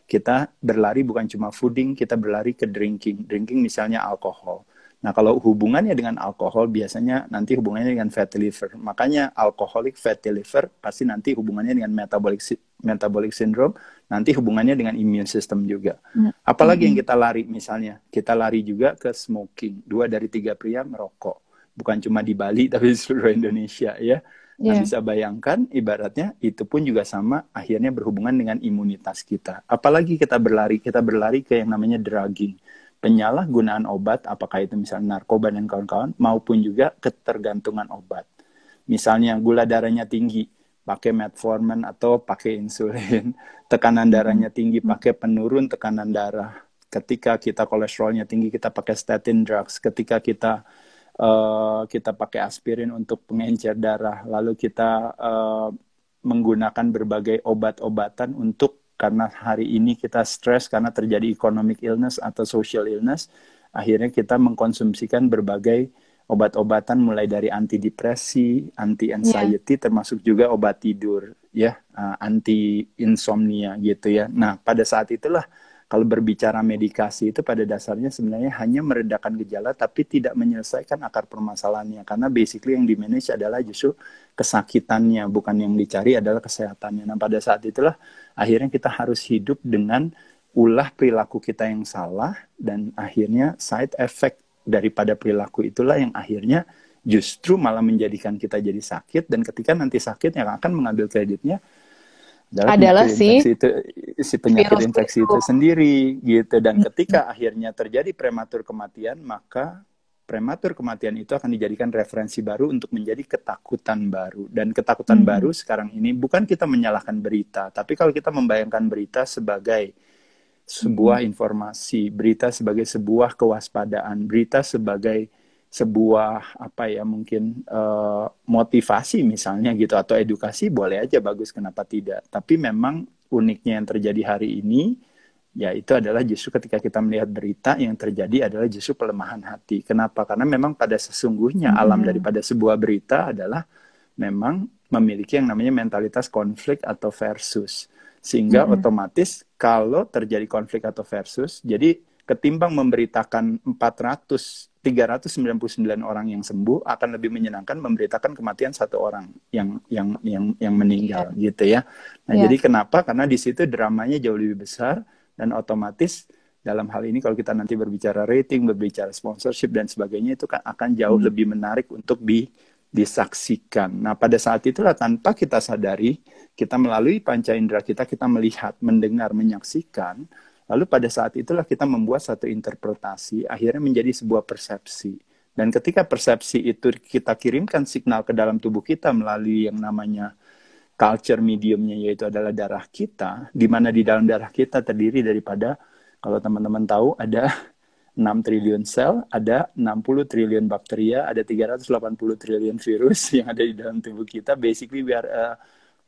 Speaker 2: Kita berlari bukan cuma fooding, kita berlari ke drinking. Drinking misalnya alkohol. Nah, kalau hubungannya dengan alkohol biasanya nanti hubungannya dengan fatty liver. Makanya alkoholik fatty liver pasti nanti hubungannya dengan metabolic metabolic syndrome, nanti hubungannya dengan immune system juga. Hmm. Apalagi yang kita lari misalnya, kita lari juga ke smoking. Dua dari tiga pria merokok bukan cuma di Bali tapi di seluruh Indonesia ya. Nah, yeah. bisa bayangkan ibaratnya itu pun juga sama akhirnya berhubungan dengan imunitas kita. Apalagi kita berlari, kita berlari ke yang namanya drugging. Penyalahgunaan obat, apakah itu misalnya narkoba dan kawan-kawan, maupun juga ketergantungan obat. Misalnya gula darahnya tinggi, pakai metformin atau pakai insulin. Tekanan darahnya tinggi, hmm. pakai penurun tekanan darah. Ketika kita kolesterolnya tinggi, kita pakai statin drugs. Ketika kita uh, kita pakai aspirin untuk pengencer darah, lalu kita uh, menggunakan berbagai obat-obatan untuk karena hari ini kita stres karena terjadi economic illness atau social illness, akhirnya kita mengkonsumsikan berbagai obat-obatan mulai dari antidepresi, anti anxiety, yeah. termasuk juga obat tidur, ya, uh, anti insomnia gitu ya. Nah pada saat itulah kalau berbicara medikasi itu pada dasarnya sebenarnya hanya meredakan gejala tapi tidak menyelesaikan akar permasalahannya karena basically yang di manage adalah justru kesakitannya bukan yang dicari adalah kesehatannya. Nah pada saat itulah akhirnya kita harus hidup dengan ulah perilaku kita yang salah dan akhirnya side effect daripada perilaku itulah yang akhirnya justru malah menjadikan kita jadi sakit dan ketika nanti sakit yang akan mengambil kreditnya
Speaker 1: adalah, adalah si
Speaker 2: itu, si penyakit infeksi itu. itu sendiri gitu dan hmm. ketika akhirnya terjadi prematur kematian maka prematur kematian itu akan dijadikan referensi baru untuk menjadi ketakutan baru. Dan ketakutan hmm. baru sekarang ini bukan kita menyalahkan berita, tapi kalau kita membayangkan berita sebagai sebuah hmm. informasi, berita sebagai sebuah kewaspadaan, berita sebagai sebuah apa ya mungkin uh, motivasi misalnya gitu atau edukasi boleh aja bagus kenapa tidak tapi memang uniknya yang terjadi hari ini ya itu adalah justru ketika kita melihat berita yang terjadi adalah justru pelemahan hati. Kenapa? Karena memang pada sesungguhnya hmm. alam daripada sebuah berita adalah memang memiliki yang namanya mentalitas konflik atau versus. Sehingga hmm. otomatis kalau terjadi konflik atau versus, jadi ketimbang memberitakan 400 399 orang yang sembuh akan lebih menyenangkan memberitakan kematian satu orang yang yang yang yang meninggal yeah. gitu ya. Nah, yeah. jadi kenapa? Karena di situ dramanya jauh lebih besar dan otomatis dalam hal ini kalau kita nanti berbicara rating, berbicara sponsorship dan sebagainya itu kan akan jauh hmm. lebih menarik untuk di disaksikan. Nah, pada saat itulah tanpa kita sadari, kita melalui panca indera kita kita melihat, mendengar, menyaksikan, lalu pada saat itulah kita membuat satu interpretasi, akhirnya menjadi sebuah persepsi. Dan ketika persepsi itu kita kirimkan signal ke dalam tubuh kita melalui yang namanya culture mediumnya yaitu adalah darah kita, di mana di dalam darah kita terdiri daripada kalau teman-teman tahu ada 6 triliun sel, ada 60 triliun bakteria, ada 380 triliun virus yang ada di dalam tubuh kita. Basically we are a,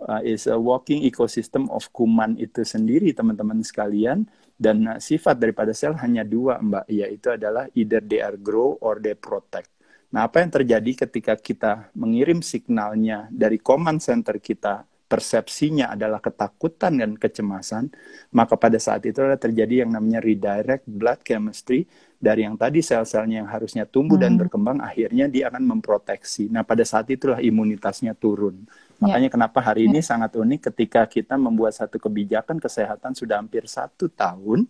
Speaker 2: uh, is a walking ecosystem of kuman itu sendiri teman-teman sekalian dan uh, sifat daripada sel hanya dua mbak yaitu adalah either they are grow or they protect Nah, apa yang terjadi ketika kita mengirim signalnya dari command center kita, persepsinya adalah ketakutan dan kecemasan, maka pada saat itu adalah terjadi yang namanya redirect blood chemistry dari yang tadi sel-selnya yang harusnya tumbuh hmm. dan berkembang, akhirnya dia akan memproteksi. Nah, pada saat itulah imunitasnya turun. Ya. Makanya kenapa hari ini ya. sangat unik ketika kita membuat satu kebijakan kesehatan sudah hampir satu tahun,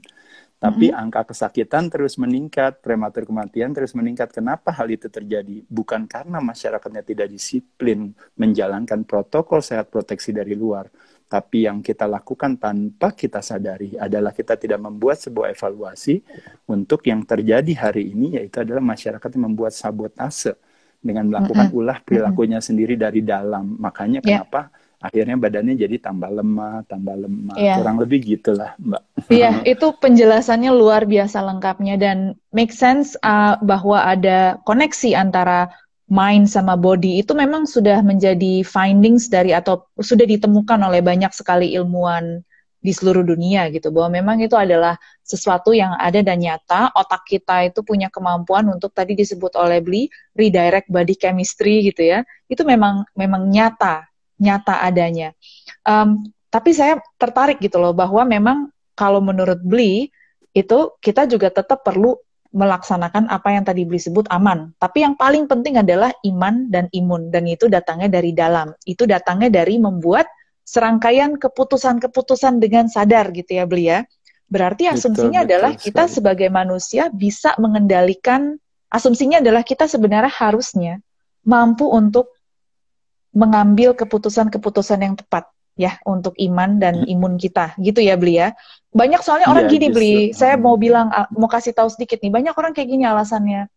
Speaker 2: tapi mm-hmm. angka kesakitan terus meningkat, prematur kematian terus meningkat. Kenapa hal itu terjadi? Bukan karena masyarakatnya tidak disiplin menjalankan protokol sehat proteksi dari luar, tapi yang kita lakukan tanpa kita sadari adalah kita tidak membuat sebuah evaluasi untuk yang terjadi hari ini, yaitu adalah masyarakat yang membuat sabotase dengan melakukan ulah perilakunya sendiri dari dalam. Makanya yeah. kenapa? akhirnya badannya jadi tambah lemah, tambah lemah. Yeah. Kurang lebih gitulah, Mbak.
Speaker 1: Iya, itu penjelasannya luar biasa lengkapnya dan make sense uh, bahwa ada koneksi antara mind sama body itu memang sudah menjadi findings dari atau sudah ditemukan oleh banyak sekali ilmuwan di seluruh dunia gitu bahwa memang itu adalah sesuatu yang ada dan nyata otak kita itu punya kemampuan untuk tadi disebut oleh Bli redirect body chemistry gitu ya itu memang memang nyata nyata adanya. Um, tapi saya tertarik gitu loh bahwa memang kalau menurut Bli itu kita juga tetap perlu melaksanakan apa yang tadi Bli sebut aman. Tapi yang paling penting adalah iman dan imun dan itu datangnya dari dalam. Itu datangnya dari membuat serangkaian keputusan-keputusan dengan sadar gitu ya Bli ya. Berarti asumsinya betul, adalah betul, kita sebagai manusia bisa mengendalikan asumsinya adalah kita sebenarnya harusnya mampu untuk mengambil keputusan-keputusan yang tepat ya untuk iman dan hmm. imun kita gitu ya beli ya. Banyak soalnya orang ya, gini beli saya mau bilang ah, mau kasih tahu sedikit nih banyak orang kayak gini alasannya.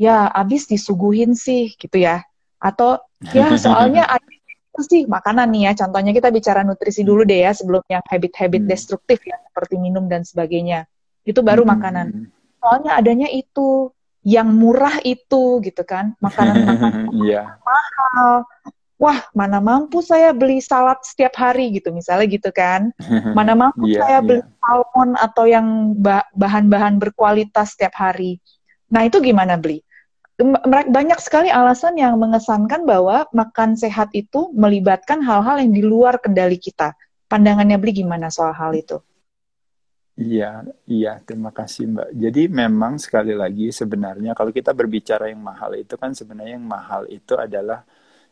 Speaker 1: Ya abis disuguhin sih gitu ya. Atau ya soalnya itu sih makanan nih ya? Contohnya kita bicara nutrisi dulu deh ya sebelum yang habit-habit hmm. destruktif ya seperti minum dan sebagainya. Itu baru hmm. makanan. Soalnya adanya itu yang murah itu gitu kan makanan makanan yeah. mahal. Wah mana mampu saya beli salad setiap hari gitu. Misalnya gitu kan. Mana mampu yeah, saya beli yeah. salmon atau yang bahan-bahan berkualitas setiap hari. Nah itu gimana beli banyak sekali alasan yang mengesankan bahwa makan sehat itu melibatkan hal-hal yang di luar kendali kita. Pandangannya beli gimana soal hal itu?
Speaker 2: Iya, iya, terima kasih Mbak. Jadi memang sekali lagi sebenarnya kalau kita berbicara yang mahal itu kan sebenarnya yang mahal itu adalah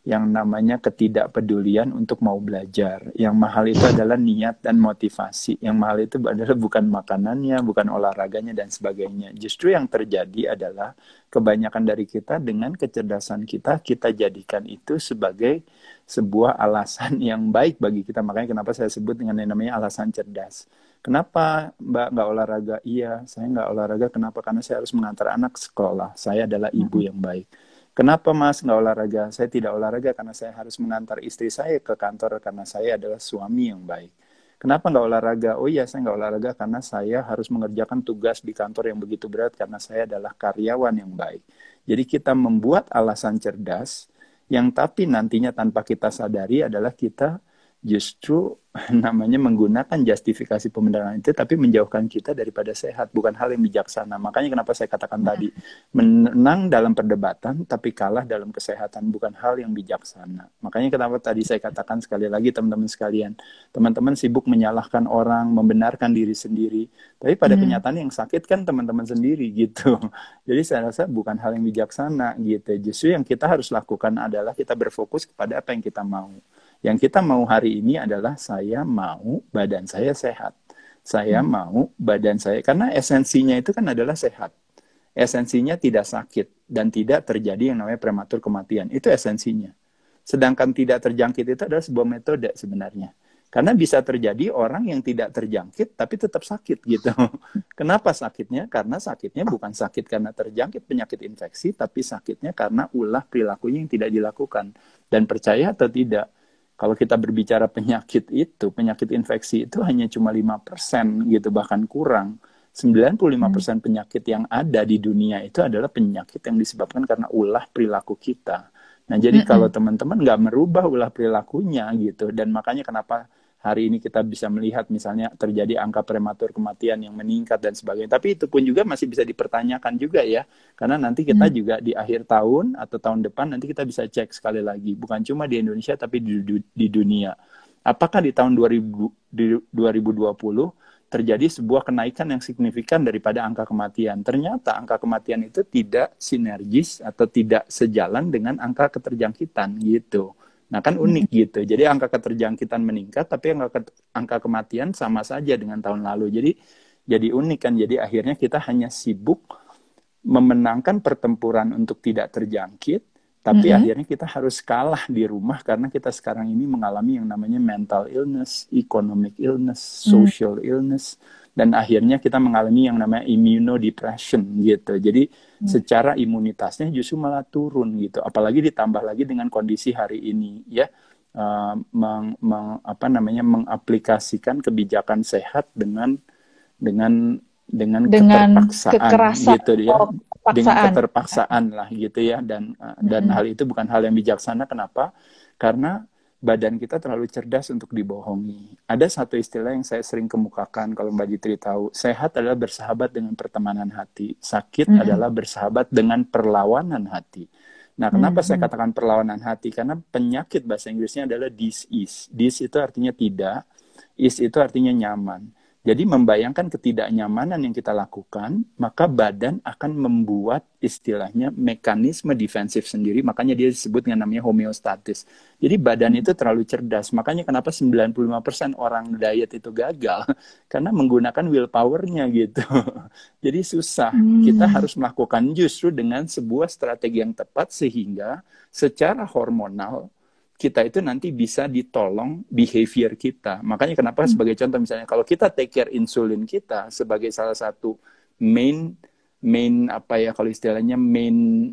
Speaker 2: yang namanya ketidakpedulian untuk mau belajar. Yang mahal itu adalah niat dan motivasi. Yang mahal itu adalah bukan makanannya, bukan olahraganya dan sebagainya. Justru yang terjadi adalah kebanyakan dari kita dengan kecerdasan kita kita jadikan itu sebagai sebuah alasan yang baik bagi kita. Makanya kenapa saya sebut dengan yang namanya alasan cerdas. Kenapa Mbak nggak olahraga? Iya, saya nggak olahraga. Kenapa? Karena saya harus mengantar anak sekolah. Saya adalah ibu yang baik. Kenapa Mas nggak olahraga? Saya tidak olahraga karena saya harus mengantar istri saya ke kantor karena saya adalah suami yang baik. Kenapa nggak olahraga? Oh iya, saya nggak olahraga karena saya harus mengerjakan tugas di kantor yang begitu berat karena saya adalah karyawan yang baik. Jadi kita membuat alasan cerdas yang tapi nantinya tanpa kita sadari adalah kita justru namanya menggunakan justifikasi pembenaran itu tapi menjauhkan kita daripada sehat bukan hal yang bijaksana. Makanya kenapa saya katakan hmm. tadi menang dalam perdebatan tapi kalah dalam kesehatan bukan hal yang bijaksana. Makanya kenapa tadi saya katakan sekali lagi teman-teman sekalian teman-teman sibuk menyalahkan orang membenarkan diri sendiri tapi pada hmm. kenyataan yang sakit kan teman-teman sendiri gitu. Jadi saya rasa bukan hal yang bijaksana gitu. Justru yang kita harus lakukan adalah kita berfokus kepada apa yang kita mau yang kita mau hari ini adalah saya mau badan saya sehat. Saya hmm. mau badan saya karena esensinya itu kan adalah sehat. Esensinya tidak sakit dan tidak terjadi yang namanya prematur kematian. Itu esensinya. Sedangkan tidak terjangkit itu adalah sebuah metode sebenarnya. Karena bisa terjadi orang yang tidak terjangkit tapi tetap sakit gitu. Kenapa sakitnya? Karena sakitnya bukan sakit karena terjangkit penyakit infeksi, tapi sakitnya karena ulah perilakunya yang tidak dilakukan. Dan percaya atau tidak, kalau kita berbicara penyakit itu, penyakit infeksi itu hanya cuma 5% gitu, bahkan kurang. 95% hmm. penyakit yang ada di dunia itu adalah penyakit yang disebabkan karena ulah perilaku kita. Nah, jadi hmm. kalau teman-teman nggak merubah ulah perilakunya gitu, dan makanya kenapa hari ini kita bisa melihat misalnya terjadi angka prematur kematian yang meningkat dan sebagainya. Tapi itu pun juga masih bisa dipertanyakan juga ya. Karena nanti kita hmm. juga di akhir tahun atau tahun depan nanti kita bisa cek sekali lagi. Bukan cuma di Indonesia tapi di, di dunia. Apakah di tahun 2000, di 2020 terjadi sebuah kenaikan yang signifikan daripada angka kematian. Ternyata angka kematian itu tidak sinergis atau tidak sejalan dengan angka keterjangkitan gitu. Nah kan unik gitu. Jadi angka keterjangkitan meningkat, tapi angka angka kematian sama saja dengan tahun lalu. Jadi jadi unik kan. Jadi akhirnya kita hanya sibuk memenangkan pertempuran untuk tidak terjangkit, tapi mm -hmm. akhirnya kita harus kalah di rumah karena kita sekarang ini mengalami yang namanya mental illness, economic illness, social mm -hmm. illness dan akhirnya kita mengalami yang namanya immunodepression gitu. Jadi hmm. secara imunitasnya justru malah turun gitu. Apalagi ditambah lagi dengan kondisi hari ini ya uh, meng, meng, apa namanya mengaplikasikan kebijakan sehat dengan dengan dengan, dengan keterpaksaan gitu ya. Oh, dengan keterpaksaan lah gitu ya dan uh, dan hmm. hal itu bukan hal yang bijaksana kenapa? Karena badan kita terlalu cerdas untuk dibohongi. Ada satu istilah yang saya sering kemukakan kalau Mbak Jitri tahu, sehat adalah bersahabat dengan pertemanan hati, sakit mm -hmm. adalah bersahabat dengan perlawanan hati. Nah, kenapa mm -hmm. saya katakan perlawanan hati? Karena penyakit bahasa Inggrisnya adalah disease. Dis itu artinya tidak, is itu artinya nyaman. Jadi membayangkan ketidaknyamanan yang kita lakukan, maka badan akan membuat istilahnya mekanisme defensif sendiri, makanya dia disebut dengan namanya homeostatis. Jadi badan itu terlalu cerdas, makanya kenapa 95% orang diet itu gagal, karena menggunakan willpowernya gitu. Jadi susah, hmm. kita harus melakukan justru dengan sebuah strategi yang tepat sehingga secara hormonal kita itu nanti bisa ditolong behavior kita. Makanya kenapa hmm. sebagai contoh misalnya kalau kita take care insulin kita sebagai salah satu main main apa ya kalau istilahnya main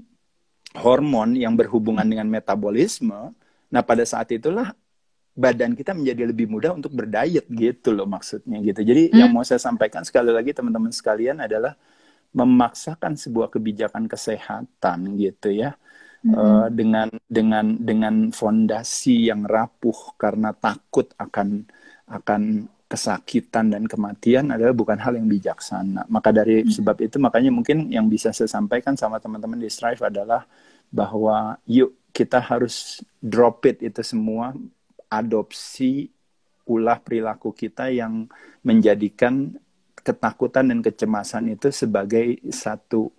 Speaker 2: hormon yang berhubungan dengan metabolisme. Nah, pada saat itulah badan kita menjadi lebih mudah untuk berdiet gitu loh maksudnya gitu. Jadi hmm. yang mau saya sampaikan sekali lagi teman-teman sekalian adalah memaksakan sebuah kebijakan kesehatan gitu ya mm-hmm. uh, dengan dengan dengan fondasi yang rapuh karena takut akan akan kesakitan dan kematian adalah bukan hal yang bijaksana. Maka dari mm-hmm. sebab itu makanya mungkin yang bisa saya sampaikan sama teman-teman di Strive adalah bahwa yuk kita harus drop it itu semua adopsi ulah perilaku kita yang menjadikan ketakutan dan kecemasan itu sebagai satu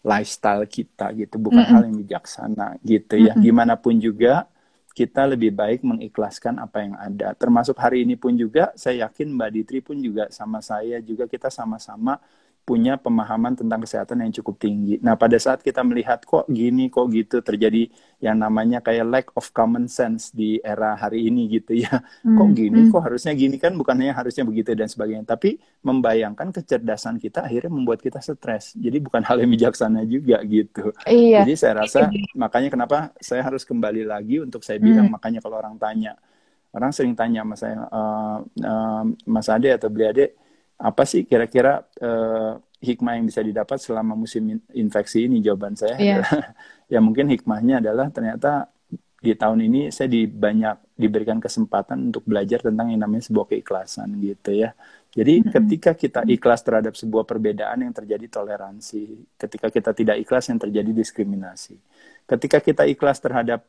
Speaker 2: lifestyle kita gitu bukan mm -hmm. hal yang bijaksana gitu ya mm -hmm. gimana pun juga kita lebih baik mengikhlaskan apa yang ada termasuk hari ini pun juga saya yakin Mbak Ditri pun juga sama saya juga kita sama-sama punya pemahaman tentang kesehatan yang cukup tinggi. Nah, pada saat kita melihat kok gini, kok gitu terjadi yang namanya kayak lack of common sense di era hari ini gitu ya. Hmm. Kok gini, hmm. kok harusnya gini kan bukannya harusnya begitu dan sebagainya. Tapi membayangkan kecerdasan kita akhirnya membuat kita stres. Jadi bukan hal yang bijaksana juga gitu. Iya. Jadi saya rasa makanya kenapa saya harus kembali lagi untuk saya bilang hmm. makanya kalau orang tanya orang sering tanya sama saya uh, uh, Mas Ade atau Beli Ade apa sih kira-kira uh, hikmah yang bisa didapat selama musim infeksi ini? Jawaban saya yeah. adalah ya mungkin hikmahnya adalah ternyata di tahun ini saya di banyak diberikan kesempatan untuk belajar tentang yang namanya sebuah keikhlasan gitu ya. Jadi mm-hmm. ketika kita ikhlas terhadap sebuah perbedaan yang terjadi toleransi, ketika kita tidak ikhlas yang terjadi diskriminasi. Ketika kita ikhlas terhadap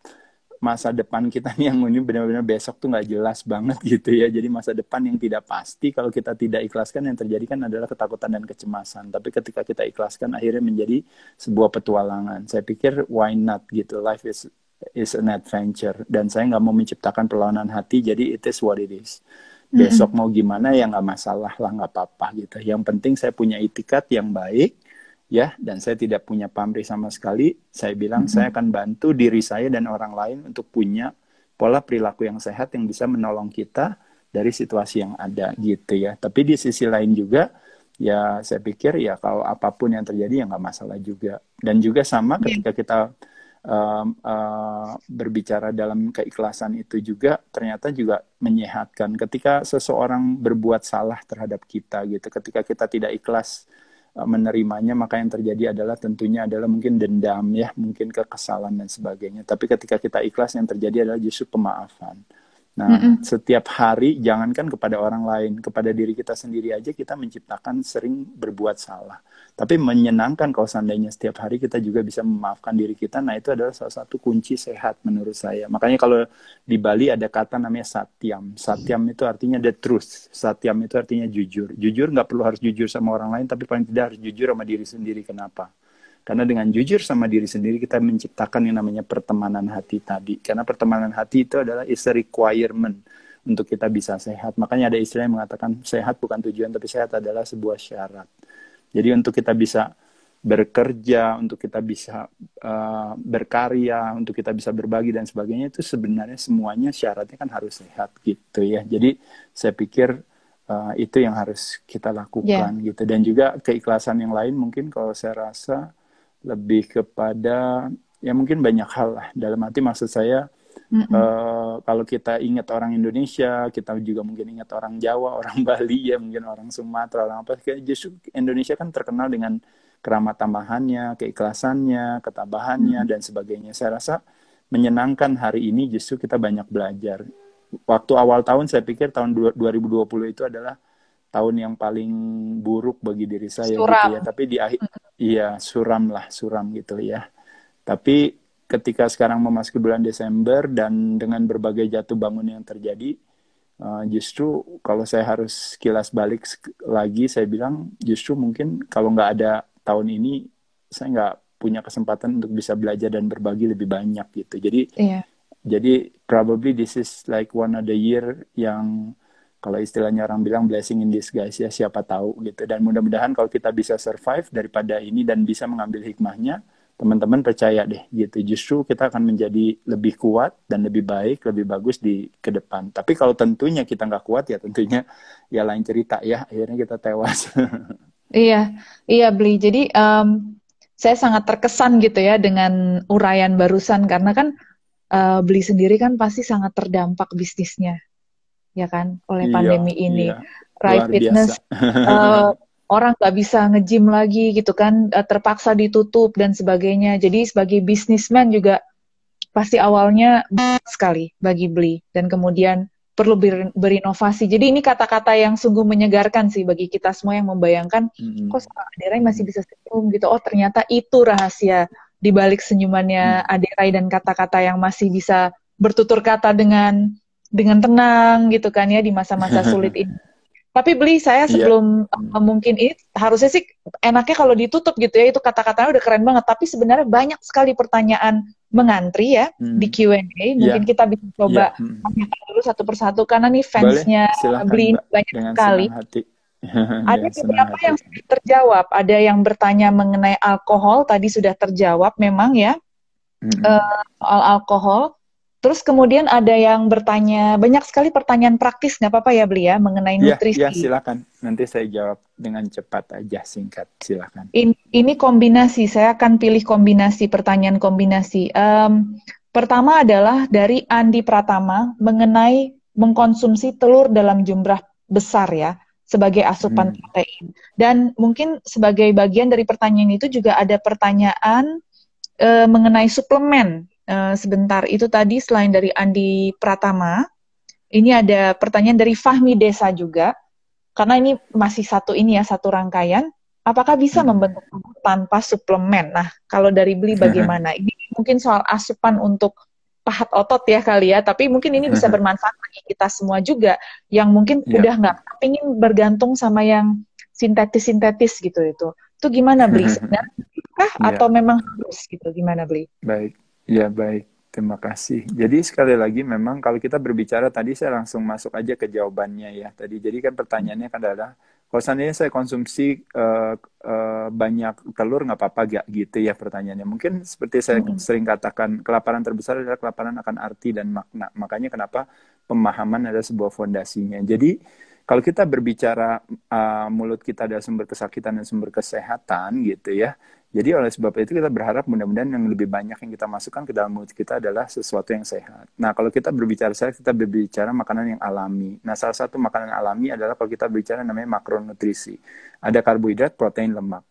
Speaker 2: masa depan kita nih yang ini benar-benar besok tuh nggak jelas banget gitu ya. Jadi masa depan yang tidak pasti kalau kita tidak ikhlaskan yang terjadi kan adalah ketakutan dan kecemasan. Tapi ketika kita ikhlaskan akhirnya menjadi sebuah petualangan. Saya pikir why not gitu. Life is is an adventure dan saya nggak mau menciptakan perlawanan hati jadi it is what it is. Besok mau gimana ya nggak masalah lah nggak apa-apa gitu. Yang penting saya punya itikat yang baik ya dan saya tidak punya pamrih sama sekali saya bilang mm-hmm. saya akan bantu diri saya dan orang lain untuk punya pola perilaku yang sehat yang bisa menolong kita dari situasi yang ada gitu ya tapi di sisi lain juga ya saya pikir ya kalau apa pun yang terjadi ya nggak masalah juga dan juga sama iya. ketika kita uh, uh, berbicara dalam keikhlasan itu juga ternyata juga menyehatkan ketika seseorang berbuat salah terhadap kita gitu ketika kita tidak ikhlas menerimanya maka yang terjadi adalah tentunya adalah mungkin dendam ya mungkin kekesalan dan sebagainya tapi ketika kita ikhlas yang terjadi adalah justru pemaafan Nah, mm -mm. setiap hari jangankan kepada orang lain, kepada diri kita sendiri aja kita menciptakan sering berbuat salah. Tapi menyenangkan kalau seandainya setiap hari kita juga bisa memaafkan diri kita. Nah, itu adalah salah satu kunci sehat menurut saya. Makanya kalau di Bali ada kata namanya satyam. Satyam itu artinya the truth. Satyam itu artinya jujur. Jujur nggak perlu harus jujur sama orang lain, tapi paling tidak harus jujur sama diri sendiri. Kenapa? Karena dengan jujur sama diri sendiri kita menciptakan yang namanya pertemanan hati tadi. Karena pertemanan hati itu adalah is a requirement untuk kita bisa sehat. Makanya ada istilah yang mengatakan sehat bukan tujuan tapi sehat adalah sebuah syarat. Jadi untuk kita bisa bekerja, untuk kita bisa uh, berkarya, untuk kita bisa berbagi dan sebagainya itu sebenarnya semuanya syaratnya kan harus sehat gitu ya. Jadi saya pikir uh, itu yang harus kita lakukan yeah. gitu dan juga keikhlasan yang lain mungkin kalau saya rasa lebih kepada ya mungkin banyak hal lah dalam arti maksud saya mm -hmm. uh, kalau kita ingat orang Indonesia kita juga mungkin ingat orang Jawa orang Bali ya mungkin orang Sumatera orang apa justru Indonesia kan terkenal dengan keramat tambahannya keikhlasannya ketabahannya mm -hmm. dan sebagainya saya rasa menyenangkan hari ini justru kita banyak belajar waktu awal tahun saya pikir tahun 2020 itu adalah tahun yang paling buruk bagi diri saya gitu suram. gitu ya. Tapi di akhir iya suram lah, suram gitu ya. Tapi ketika sekarang memasuki bulan Desember dan dengan berbagai jatuh bangun yang terjadi, uh, justru kalau saya harus kilas balik lagi, saya bilang justru mungkin kalau nggak ada tahun ini, saya nggak punya kesempatan untuk bisa belajar dan berbagi lebih banyak gitu. Jadi, yeah. jadi probably this is like one of the year yang kalau istilahnya orang bilang blessing in disguise ya siapa tahu gitu dan mudah-mudahan kalau kita bisa survive daripada ini dan bisa mengambil hikmahnya teman-teman percaya deh gitu. Justru kita akan menjadi lebih kuat dan lebih baik lebih bagus di ke depan. Tapi kalau tentunya kita nggak kuat ya tentunya ya lain cerita ya. Akhirnya kita tewas.
Speaker 1: Iya iya beli jadi um, saya sangat terkesan gitu ya dengan uraian barusan. Karena kan uh, beli sendiri kan pasti sangat terdampak bisnisnya ya kan oleh iya, pandemi ini. Iya. Right fitness uh, orang nggak bisa nge-gym lagi gitu kan uh, terpaksa ditutup dan sebagainya. Jadi sebagai bisnismen juga pasti awalnya sekali bagi beli dan kemudian perlu ber, berinovasi. Jadi ini kata-kata yang sungguh menyegarkan sih bagi kita semua yang membayangkan mm-hmm. kok Aderai masih bisa senyum gitu. Oh ternyata itu rahasia di balik senyumannya mm. Aderai dan kata-kata yang masih bisa bertutur kata dengan dengan tenang gitu kan ya di masa-masa sulit ini. Tapi beli saya iya. sebelum yeah. uh, mungkin ini harusnya sih enaknya kalau ditutup gitu ya itu kata-katanya udah keren banget. Tapi sebenarnya banyak sekali pertanyaan mengantri ya hmm. di Q&A. Mungkin yeah. kita bisa coba yeah. hmm. dulu satu persatu karena nih fansnya beli banyak Dengan sekali. ada ya, beberapa yang sudah terjawab. Ada yang bertanya mengenai alkohol, tadi sudah terjawab memang ya. Mm-hmm. Uh, soal alkohol. Terus kemudian ada yang bertanya, banyak sekali pertanyaan praktis, nggak apa-apa ya Beli ya, mengenai
Speaker 2: ya,
Speaker 1: nutrisi.
Speaker 2: Ya, silakan. Nanti saya jawab dengan cepat aja, singkat, silakan.
Speaker 1: In, ini kombinasi, saya akan pilih kombinasi, pertanyaan kombinasi. Um, pertama adalah dari Andi Pratama, mengenai mengkonsumsi telur dalam jumlah besar ya sebagai asupan hmm. protein. Dan mungkin sebagai bagian dari pertanyaan itu juga ada pertanyaan e, mengenai suplemen. E, sebentar, itu tadi selain dari Andi Pratama, ini ada pertanyaan dari Fahmi Desa juga. Karena ini masih satu ini ya, satu rangkaian. Apakah bisa hmm. membentuk tanpa suplemen? Nah, kalau dari beli bagaimana? ini mungkin soal asupan untuk pahat otot ya kali ya, tapi mungkin ini bisa bermanfaat bagi kita semua juga yang mungkin yeah. udah nggak ingin bergantung sama yang sintetis-sintetis gitu itu. Itu gimana beli sebenarnya? Kah yeah. atau memang harus gitu? Gimana beli?
Speaker 2: Baik, ya baik. Terima kasih. Jadi sekali lagi memang kalau kita berbicara tadi saya langsung masuk aja ke jawabannya ya. Tadi jadi kan pertanyaannya kan adalah kalau seandainya saya konsumsi uh, uh, banyak telur nggak apa-apa gak gitu ya pertanyaannya. Mungkin seperti saya hmm. sering katakan kelaparan terbesar adalah kelaparan akan arti dan makna. Makanya kenapa pemahaman adalah sebuah fondasinya. Jadi kalau kita berbicara uh, mulut kita adalah sumber kesakitan dan sumber kesehatan gitu ya jadi oleh sebab itu kita berharap mudah-mudahan yang lebih banyak yang kita masukkan ke dalam mulut kita adalah sesuatu yang sehat. Nah kalau kita berbicara sehat, kita berbicara makanan yang alami. Nah salah satu makanan alami adalah kalau kita berbicara namanya makronutrisi. Ada karbohidrat, protein, lemak.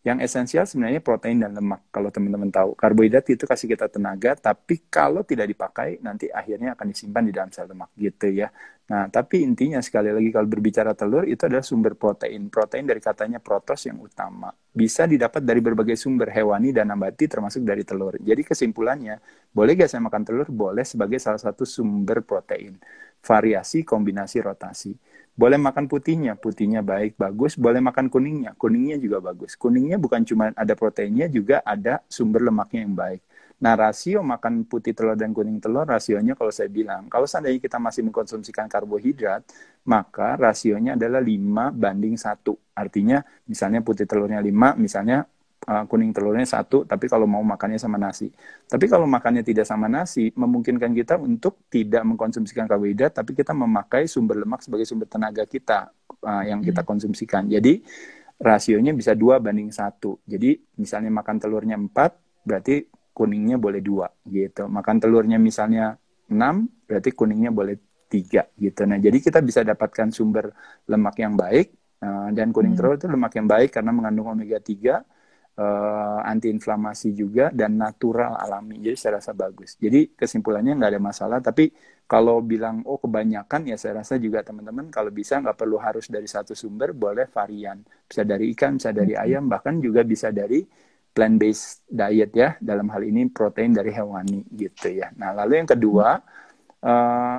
Speaker 2: Yang esensial sebenarnya protein dan lemak. Kalau teman-teman tahu, karbohidrat itu kasih kita tenaga, tapi kalau tidak dipakai nanti akhirnya akan disimpan di dalam sel lemak gitu ya. Nah, tapi intinya sekali lagi kalau berbicara telur itu adalah sumber protein. Protein dari katanya protos yang utama. Bisa didapat dari berbagai sumber hewani dan nabati termasuk dari telur. Jadi kesimpulannya, boleh gak saya makan telur? Boleh sebagai salah satu sumber protein. Variasi, kombinasi, rotasi. Boleh makan putihnya, putihnya baik, bagus. Boleh makan kuningnya, kuningnya juga bagus. Kuningnya bukan cuma ada proteinnya, juga ada sumber lemaknya yang baik. Nah, rasio makan putih telur dan kuning telur, rasionya kalau saya bilang, kalau seandainya kita masih mengkonsumsikan karbohidrat, maka rasionya adalah 5 banding 1. Artinya, misalnya putih telurnya 5, misalnya uh, kuning telurnya satu, tapi kalau mau makannya sama nasi. Tapi kalau makannya tidak sama nasi, memungkinkan kita untuk tidak mengkonsumsikan karbohidrat, tapi kita memakai sumber lemak sebagai sumber tenaga kita uh, yang kita hmm. konsumsikan. Jadi rasionya bisa dua banding satu. Jadi misalnya makan telurnya empat, berarti kuningnya boleh dua gitu. Makan telurnya misalnya enam, berarti kuningnya boleh tiga gitu. Nah jadi kita bisa dapatkan sumber lemak yang baik. Uh, dan kuning hmm. telur itu lemak yang baik karena mengandung omega 3 uh, antiinflamasi juga dan natural alami. Jadi saya rasa bagus. Jadi kesimpulannya nggak ada masalah. Tapi kalau bilang oh kebanyakan ya saya rasa juga teman-teman kalau bisa nggak perlu harus dari satu sumber, boleh varian. Bisa dari ikan, bisa dari ayam, bahkan juga bisa dari plant based diet ya. Dalam hal ini protein dari hewani gitu ya. Nah lalu yang kedua uh,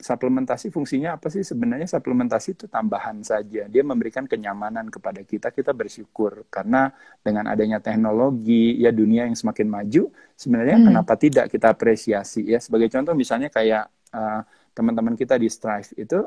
Speaker 2: suplementasi fungsinya apa sih? Sebenarnya suplementasi itu tambahan saja. Dia memberikan kenyamanan kepada kita kita bersyukur. Karena dengan adanya teknologi ya dunia yang semakin maju sebenarnya hmm. kenapa tidak kita apresiasi? Ya sebagai contoh misalnya kayak uh, teman-teman kita di Strive itu